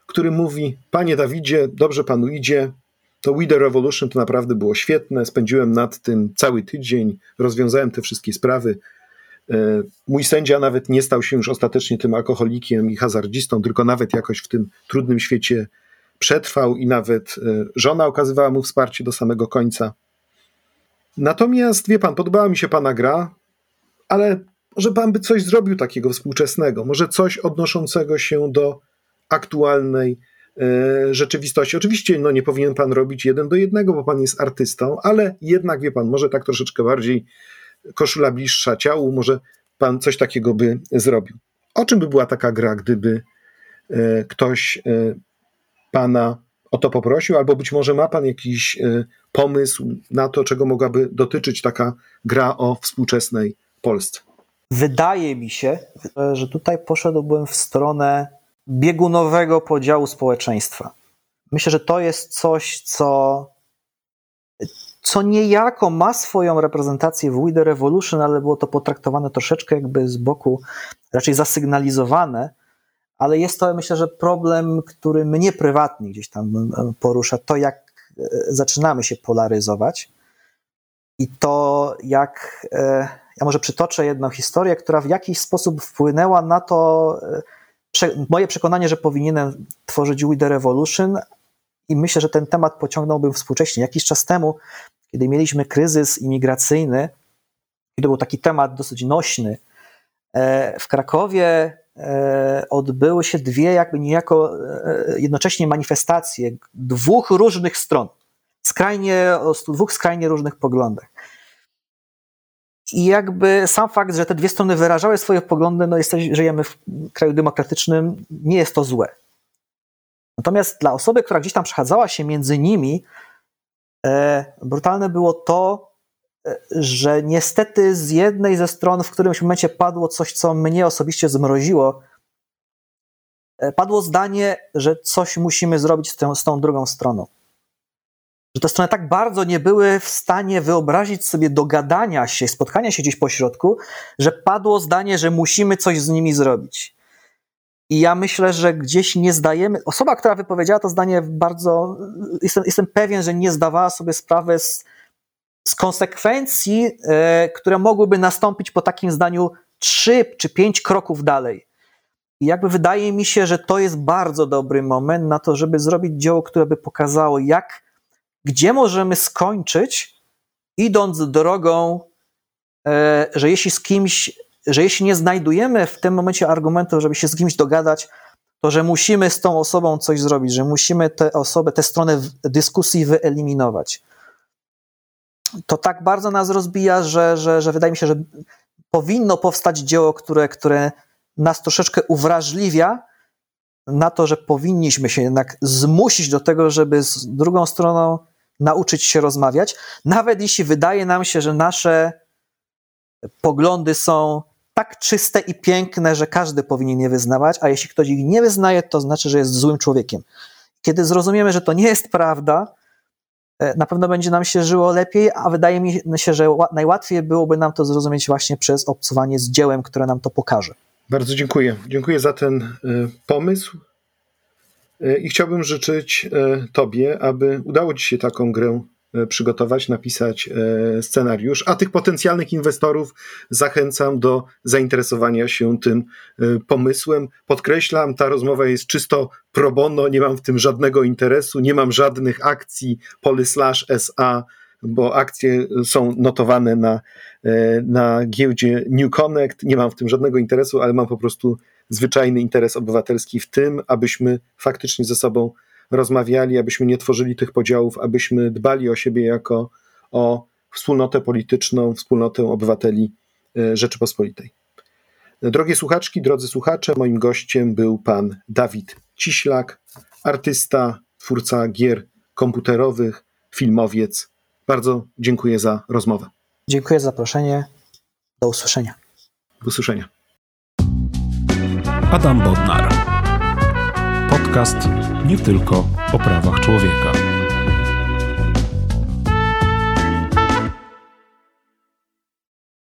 który mówi: Panie Dawidzie, dobrze panu idzie. To We The Revolution to naprawdę było świetne. Spędziłem nad tym cały tydzień, rozwiązałem te wszystkie sprawy. E, mój sędzia nawet nie stał się już ostatecznie tym alkoholikiem i hazardzistą, tylko nawet jakoś w tym trudnym świecie przetrwał i nawet e, żona okazywała mu wsparcie do samego końca. Natomiast, wie pan, podobała mi się pana gra, ale może pan by coś zrobił takiego współczesnego, może coś odnoszącego się do aktualnej e, rzeczywistości. Oczywiście no, nie powinien pan robić jeden do jednego, bo pan jest artystą, ale jednak wie pan, może tak troszeczkę bardziej koszula bliższa ciału, może pan coś takiego by zrobił. O czym by była taka gra, gdyby e, ktoś e, pana o to poprosił, albo być może ma pan jakiś pomysł na to, czego mogłaby dotyczyć taka gra o współczesnej Polsce? Wydaje mi się, że tutaj poszedłbym w stronę biegunowego podziału społeczeństwa. Myślę, że to jest coś, co, co niejako ma swoją reprezentację w We The Revolution, ale było to potraktowane troszeczkę jakby z boku, raczej zasygnalizowane, ale jest to, myślę, że problem, który mnie prywatnie gdzieś tam porusza, to jak e, zaczynamy się polaryzować i to jak, e, ja może przytoczę jedną historię, która w jakiś sposób wpłynęła na to, e, moje przekonanie, że powinienem tworzyć We The Revolution i myślę, że ten temat pociągnąłbym współcześnie. Jakiś czas temu, kiedy mieliśmy kryzys imigracyjny, i to był taki temat dosyć nośny, e, w Krakowie e, odbyły się dwie jakby niejako e, jednocześnie manifestacje dwóch różnych stron, skrajnie, o dwóch skrajnie różnych poglądach. I jakby sam fakt, że te dwie strony wyrażały swoje poglądy, no jesteś, żyjemy w kraju demokratycznym, nie jest to złe. Natomiast dla osoby, która gdzieś tam przechadzała się między nimi, e, brutalne było to, e, że niestety z jednej ze stron w którymś momencie padło coś, co mnie osobiście zmroziło. E, padło zdanie, że coś musimy zrobić z tą, z tą drugą stroną że te strony tak bardzo nie były w stanie wyobrazić sobie dogadania się, spotkania się gdzieś po środku, że padło zdanie, że musimy coś z nimi zrobić. I ja myślę, że gdzieś nie zdajemy. Osoba, która wypowiedziała to zdanie, bardzo. Jestem, jestem pewien, że nie zdawała sobie sprawy z, z konsekwencji, e, które mogłyby nastąpić po takim zdaniu trzy czy pięć kroków dalej. I jakby wydaje mi się, że to jest bardzo dobry moment na to, żeby zrobić dzieło, które by pokazało, jak gdzie możemy skończyć, idąc drogą, e, że jeśli z kimś, że jeśli nie znajdujemy w tym momencie argumentów, żeby się z kimś dogadać, to że musimy z tą osobą coś zrobić, że musimy tę osobę, tę stronę dyskusji wyeliminować. To tak bardzo nas rozbija, że, że, że wydaje mi się, że powinno powstać dzieło, które, które nas troszeczkę uwrażliwia na to, że powinniśmy się jednak zmusić do tego, żeby z drugą stroną nauczyć się rozmawiać, nawet jeśli wydaje nam się, że nasze poglądy są tak czyste i piękne, że każdy powinien je wyznawać, a jeśli ktoś ich nie wyznaje, to znaczy, że jest złym człowiekiem. Kiedy zrozumiemy, że to nie jest prawda, e, na pewno będzie nam się żyło lepiej, a wydaje mi się, że najłatwiej byłoby nam to zrozumieć właśnie przez obcowanie z dziełem, które nam to pokaże. Bardzo dziękuję. Dziękuję za ten e, pomysł. E, I chciałbym życzyć e, Tobie, aby udało Ci się taką grę e, przygotować, napisać scenariusz, a tych potencjalnych inwestorów zachęcam do zainteresowania się tym pomysłem. Podkreślam, ta rozmowa jest czysto pro bono, nie mam w tym żadnego interesu, nie mam żadnych akcji Polyslash SA, bo akcje są notowane na, na giełdzie New Connect, nie mam w tym żadnego interesu, ale mam po prostu zwyczajny interes obywatelski w tym, abyśmy faktycznie ze sobą rozmawiali, abyśmy nie tworzyli tych podziałów, abyśmy dbali o siebie jako o wspólnotę polityczną, wspólnotę obywateli e, Rzeczypospolitej. Drogie słuchaczki, drodzy słuchacze, moim gościem był pan Dawid Ciślak, artysta, twórca gier komputerowych, filmowiec. Bardzo dziękuję za rozmowę. Dziękuję za zaproszenie. Do usłyszenia. Do usłyszenia. Adam Bodnar. Podcast nie tylko o prawach człowieka.